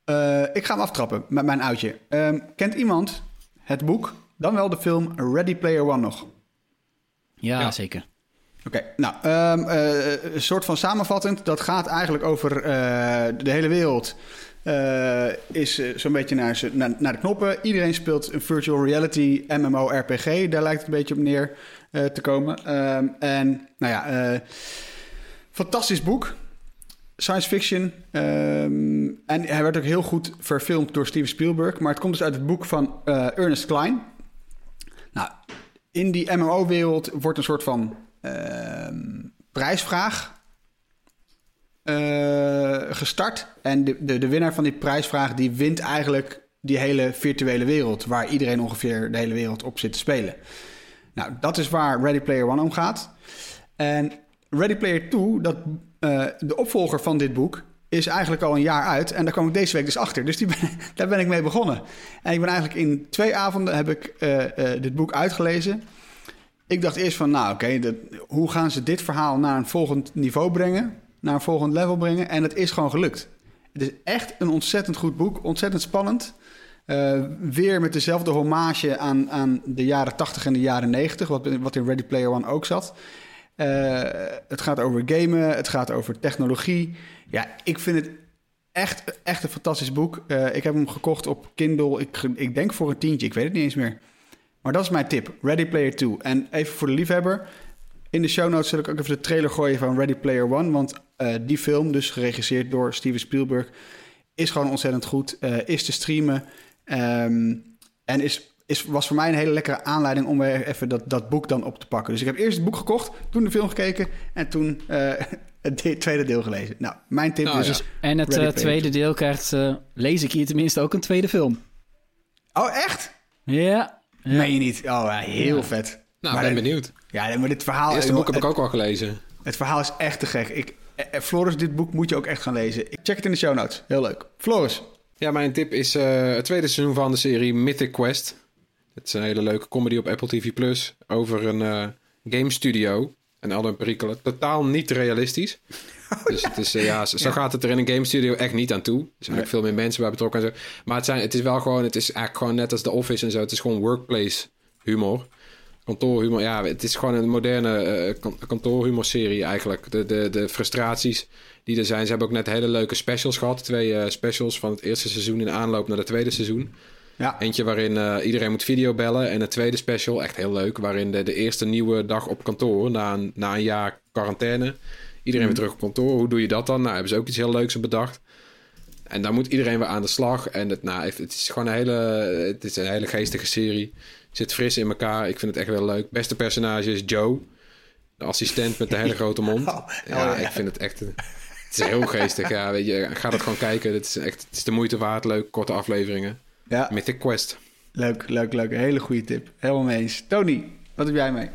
Eh, ik ga hem aftrappen met mijn oudje. Ehm, kent iemand het boek, dan wel de film Ready Player One nog? Ja, Ja. zeker. Oké, nou, ehm, eh, een soort van samenvattend. Dat gaat eigenlijk over eh, de hele wereld. eh, is zo'n beetje naar, naar, naar de knoppen. Iedereen speelt een virtual reality MMORPG. Daar lijkt het een beetje op neer te komen. Ehm, en nou ja, fantastisch boek. Science fiction. ehm, en hij werd ook heel goed verfilmd door Steven Spielberg. Maar het komt dus uit het boek van Ernest Klein. Nou, in die MMO-wereld wordt een soort van prijsvraag eh, gestart. En de, de, de winnaar van die prijsvraag die wint eigenlijk die hele virtuele wereld... waar iedereen ongeveer de hele wereld op zit te spelen. Nou, dat is waar Ready Player One om gaat. En Ready Player 2, dat, eh, de opvolger van dit boek, is eigenlijk al een jaar uit. En daar kwam ik deze week dus achter. Dus die daar ben ik mee begonnen. En ik ben eigenlijk in twee avonden heb ik eh, dit boek uitgelezen. Ik dacht eerst van, nou oké, hoe gaan ze dit verhaal naar een volgend niveau brengen? Naar een volgend level brengen? En het is gewoon gelukt. Het is echt een ontzettend goed boek. Ontzettend spannend. Eh, weer met dezelfde hommage aan, aan de jaren 80 en de jaren 90, wat, wat in Ready Player One ook zat. Eh, het gaat over gamen, het gaat over technologie. Ja, ik vind het echt, echt een fantastisch boek. Eh, ik heb hem gekocht op Kindle, ik, ik denk voor een tientje, ik weet het niet eens meer. Maar dat is mijn tip, Ready Player 2. En even voor de liefhebber, in de show notes zul ik ook even de trailer gooien van Ready Player One. Want eh, die film, dus geregisseerd door Steven Spielberg, is gewoon ontzettend goed. eh, is te streamen. ehm, en is, is, was voor mij een hele lekkere aanleiding om weer even dat, dat boek dan op te pakken. Dus ik heb eerst het boek gekocht, toen de film gekeken en toen eh, het de- tweede deel gelezen. Nou, mijn tip Nou, is... ja. dus- En het tweede deel krijgt, eh, lees ik hier tenminste, ook een tweede film. Oh, echt? Ja. Ja. Meen je niet? Oh, ja, heel vet. Nou, Maar ben dit- benieuwd. Ja, maar dit verhaal... Het eerste boek heb ik ook al gelezen. het verhaal is echt te gek. Ik, eh, eh, Floris, dit boek moet je ook echt gaan lezen. Ik check het in de show notes. Heel leuk. Floris. Ja, mijn tip is eh, het tweede seizoen van de serie Mythic Quest. Het is een hele leuke comedy op Apple TV Plus over een eh, game studio en alle perikelen. Totaal niet realistisch. dus het is, eh, ja, zo gaat het er in een game studio echt niet aan toe. Er zijn ook veel meer mensen bij betrokken en zo. Maar het, zijn, het is wel gewoon, het is eigenlijk gewoon net als The Office en zo. Het is gewoon workplace humor. Kantoorhumor, ja, het is gewoon een moderne eh, kan- kantoorhumor-serie eigenlijk. De, de, de frustraties die er zijn. Ze hebben ook net hele leuke specials gehad. Twee eh, specials van het eerste seizoen in aanloop naar het tweede seizoen. Ja. Eentje waarin eh, iedereen moet videobellen. En een tweede special, echt heel leuk, waarin de, de eerste nieuwe dag op kantoor, na een, na een jaar quarantaine, iedereen weer terug op kantoor. Hoe doe je dat dan? Nou, hebben ze ook iets heel leuks bedacht. En daar moet iedereen weer aan de slag. En het, nou, het is gewoon een hele, het is een hele geestige serie. Zit fris in elkaar. Ik vind het echt wel leuk. Beste personage is Joe. De assistent met de hele grote mond. Oh, ja, oh, ja. ik vind het echt... Het is heel geestig. Ja, weet je, ga dat gewoon kijken. Het is echt het is de moeite waard. Leuk, korte afleveringen. Ja, Mythic Quest. leuk, leuk, leuk. Hele goede tip. Helemaal mee eens. Tony, wat heb jij mee?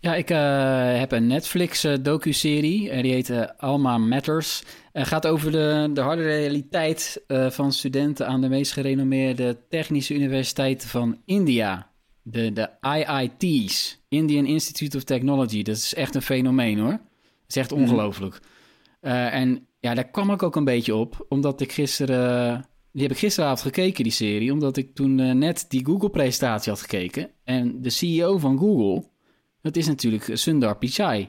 Ja, ik eh, heb een Netflix eh, docu-serie. eh, die heet Alma Matters. Het gaat over de, de harde realiteit eh, van studenten aan de meest gerenommeerde technische universiteit van India. De, de IIT's, Indian Institute of Technology. Dat is echt een fenomeen hoor. Het is echt ongelooflijk. Eh, en ja, daar kwam ik ook een beetje op, omdat ik gisteren... Die heb ik gisteravond gekeken, die serie, omdat ik toen eh, net die Google-presentatie had gekeken. En de CEO van Google, dat is natuurlijk Sundar Pichai.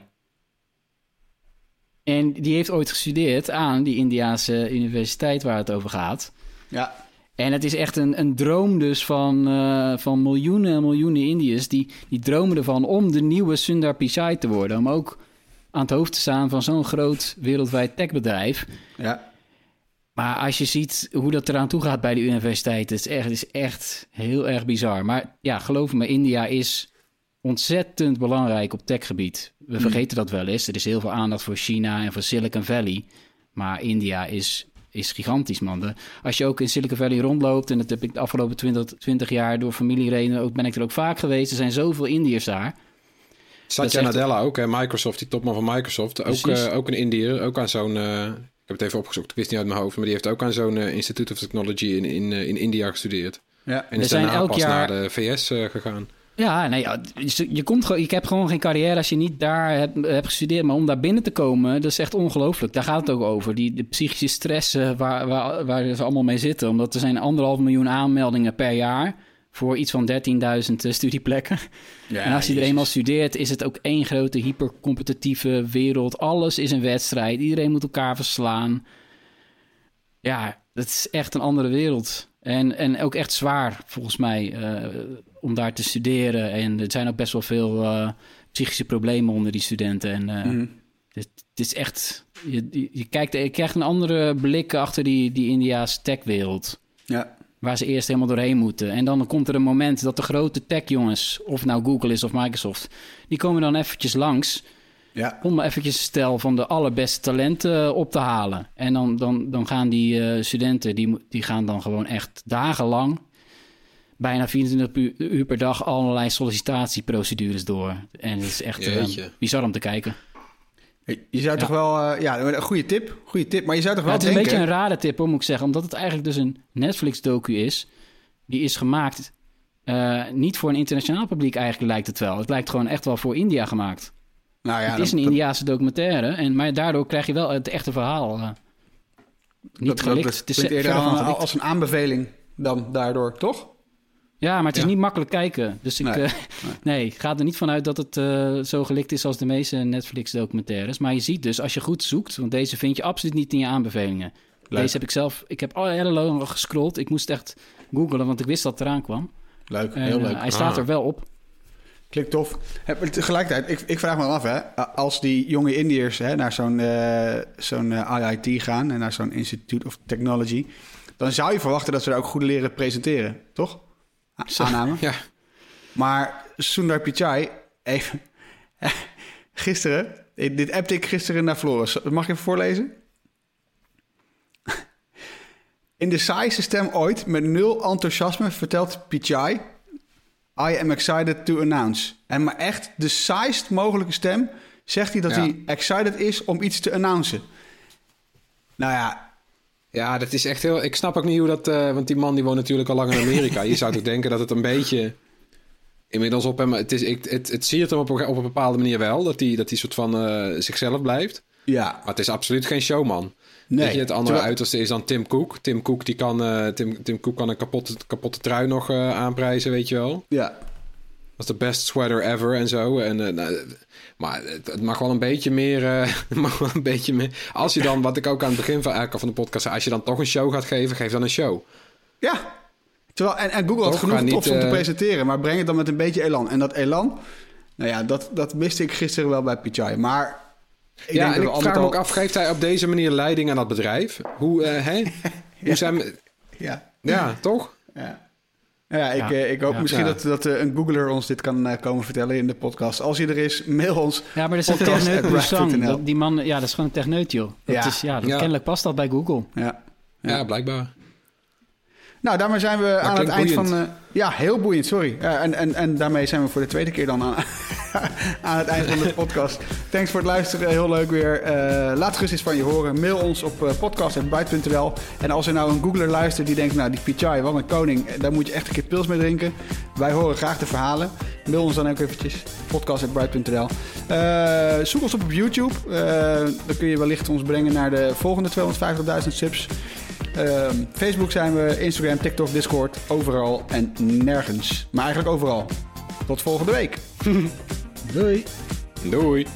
En die heeft ooit gestudeerd aan die Indiaanse universiteit waar het over gaat. Ja, En het is echt een, een droom dus van, eh, van miljoenen en miljoenen Indiërs... Die, die dromen ervan om de nieuwe Sundar Pichai te worden. Om ook aan het hoofd te staan van zo'n groot wereldwijd techbedrijf. ja. Maar als je ziet hoe dat eraan toe gaat bij de universiteit... Het is echt, het is echt heel erg bizar. Maar ja, geloof me, India is ontzettend belangrijk op techgebied. We vergeten dat wel eens. Er is heel veel aandacht voor China en voor Silicon Valley. Maar India is, is gigantisch, man. De- als je ook in Silicon Valley rondloopt... en dat heb ik de afgelopen 20, 20 jaar door familieredenen... ook ben ik er ook vaak geweest. Er zijn zoveel Indiërs daar. Satya echt- Nadella ook, hè, Microsoft, die topman van Microsoft. Ook, eh, ook een Indiër, ook aan zo'n... eh, heb het even opgezocht, ik wist niet uit mijn hoofd... maar die heeft ook aan zo'n eh, Institute of Technology in, in, eh, in India gestudeerd. ja. En is zijn daarna elk pas jaar- naar de VS eh, gegaan. Ja, nee, ja, je, je komt gewoon, je hebt gewoon geen carrière als je niet daar hebt, hebt gestudeerd. Maar om daar binnen te komen, dat is echt ongelooflijk. Daar gaat het ook over. Die, de psychische stress eh, waar, waar, waar ze allemaal mee zitten. Omdat er zijn anderhalf miljoen aanmeldingen per jaar voor iets van 13.000 eh, studieplekken. Ja, en als je er eenmaal studeert, is het ook één grote hypercompetitieve wereld. Alles is een wedstrijd. Iedereen moet elkaar verslaan. Ja, dat is echt een andere wereld. En, en ook echt zwaar, volgens mij, eh, om daar te studeren. En er zijn ook best wel veel eh, psychische problemen onder die studenten. En Mhm. het, het is echt... Je, je, je kijkt, je krijgt een andere blik achter die, die India's techwereld. Ja, Waar ze eerst helemaal doorheen moeten. En dan komt er een moment dat de grote tech-jongens... of nou Google is of Microsoft... die komen dan eventjes langs... ja. om eventjes een stel van de allerbeste talenten eh, op te halen. En dan, dan, dan gaan die eh, studenten... Die, die gaan dan gewoon echt dagenlang... bijna 24 uur, per dag... allerlei sollicitatieprocedures door. En het is echt eh, bizar om te kijken. Je zou toch wel... eh, ja, een goede tip. Goede tip. Maar je zou toch Ja, wel het is een denken... beetje een rare tip, hoor, moet ik zeggen. Omdat het eigenlijk dus een Netflix-docu is. Die is gemaakt eh, niet voor een internationaal publiek eigenlijk lijkt het wel. Het lijkt gewoon echt wel voor India gemaakt. Nou ja, het is een Indiaanse documentaire. En, maar daardoor krijg je wel het echte verhaal. eh, niet dat, gelikt. dat het is eerder als een aanbeveling dan daardoor, toch? Ja, maar het is Ja. niet makkelijk kijken. Dus ik Nee, nee, nee, ga er niet vanuit dat het eh, zo gelikt is als de meeste Netflix-documentaires. Maar je ziet dus, als je goed zoekt, want deze vind je absoluut niet in je aanbevelingen. Leuk. Deze heb ik zelf, ik heb al hele lang gescrolld. Ik moest echt googlen, want ik wist dat het eraan kwam. Leuk, En, heel eh, leuk. hij staat Ah. er wel op. Klinkt tof. Tegelijkertijd, ik, ik vraag me af, hè, als die jonge Indiërs hè, naar zo'n eh, zo'n eh, IIT gaan en naar zo'n Institute of Technology, dan zou je verwachten dat ze daar ook goed leren presenteren, toch? Aanname. Ja, Maar Sundar Pichai, even, gisteren, dit appte ik gisteren naar Floris. Mag ik even voorlezen? In de saaiste stem ooit, met nul enthousiasme, vertelt Pichai... I am excited to announce. En maar echt, de saaist mogelijke stem... zegt hij dat Ja. hij excited is om iets te announcen. Nou ja, ja, dat is echt heel... Ik snap ook niet hoe dat... eh, want die man die woont natuurlijk al lang in Amerika. Je zou toch denken dat het een beetje... Inmiddels op hem... Het, is, ik, het, het zie je hem op, een- op een bepaalde manier wel. Dat hij dat die soort van eh, zichzelf blijft. ja, Maar het is absoluut geen showman. nee. Weet je, het andere Terwijl- uiterste is dan Tim Cook. Tim Cook, die kan, eh, Tim, Tim Cook kan een kapotte, kapotte trui nog aanprijzen, weet je wel. Ja, Dat is de best sweater ever en zo. En, eh, nou, maar het, het mag wel een beetje meer... eh, mag wel een beetje meer... Als je dan, wat ik ook aan het begin van, eigenlijk van de podcast zei... Als je dan toch een show gaat geven, geef dan een show. Ja. Terwijl, en, en Google had Toch? genoeg Ga niet, tops om te eh, presenteren, maar breng het dan met een beetje elan. En dat elan, nou ja, dat, dat miste ik gisteren wel bij Pichai. Maar ik ja, denk en dat ik we vraag me ook af, geeft hij op deze manier leiding aan dat bedrijf? Hoe, hè? Hoe zijn... al- Ja, Ja, toch? ja. Ja, ik, Ja. eh, ik hoop Ja. misschien Ja. dat, dat eh, een Googler ons dit kan eh, komen vertellen in de podcast. Als hij er is, mail ons. Ja, maar dat is een techneut. Dat- Die man, ja, dat is gewoon een techneut, joh. Dat Ja. Is, ja, dat, Ja. Kennelijk past dat bij Google. Ja. Ja, blijkbaar. Nou, daarmee zijn we aan het eind boeiend. van... eh, ja, heel boeiend, sorry. Ja, en, en, en daarmee zijn we voor de tweede keer dan aan, aan het eind van de podcast. Thanks voor het luisteren, heel leuk weer. Eh, laat gerust eens van je horen. Mail ons op uh, podcast.byte.nl. En als er nou een googler luistert die denkt... nou, die Pichai, wat een koning, daar moet je echt een keer pils mee drinken. Wij horen graag de verhalen. mail ons dan ook eventjes. podcast.bright.nl Eh, Zoek ons op op YouTube. Eh, dan kun je wellicht ons brengen naar de volgende 250.000 subs. Ehm, Facebook zijn we, Instagram, TikTok, Discord. Overal en nergens. Maar eigenlijk overal. Tot volgende week. Doei. Doei.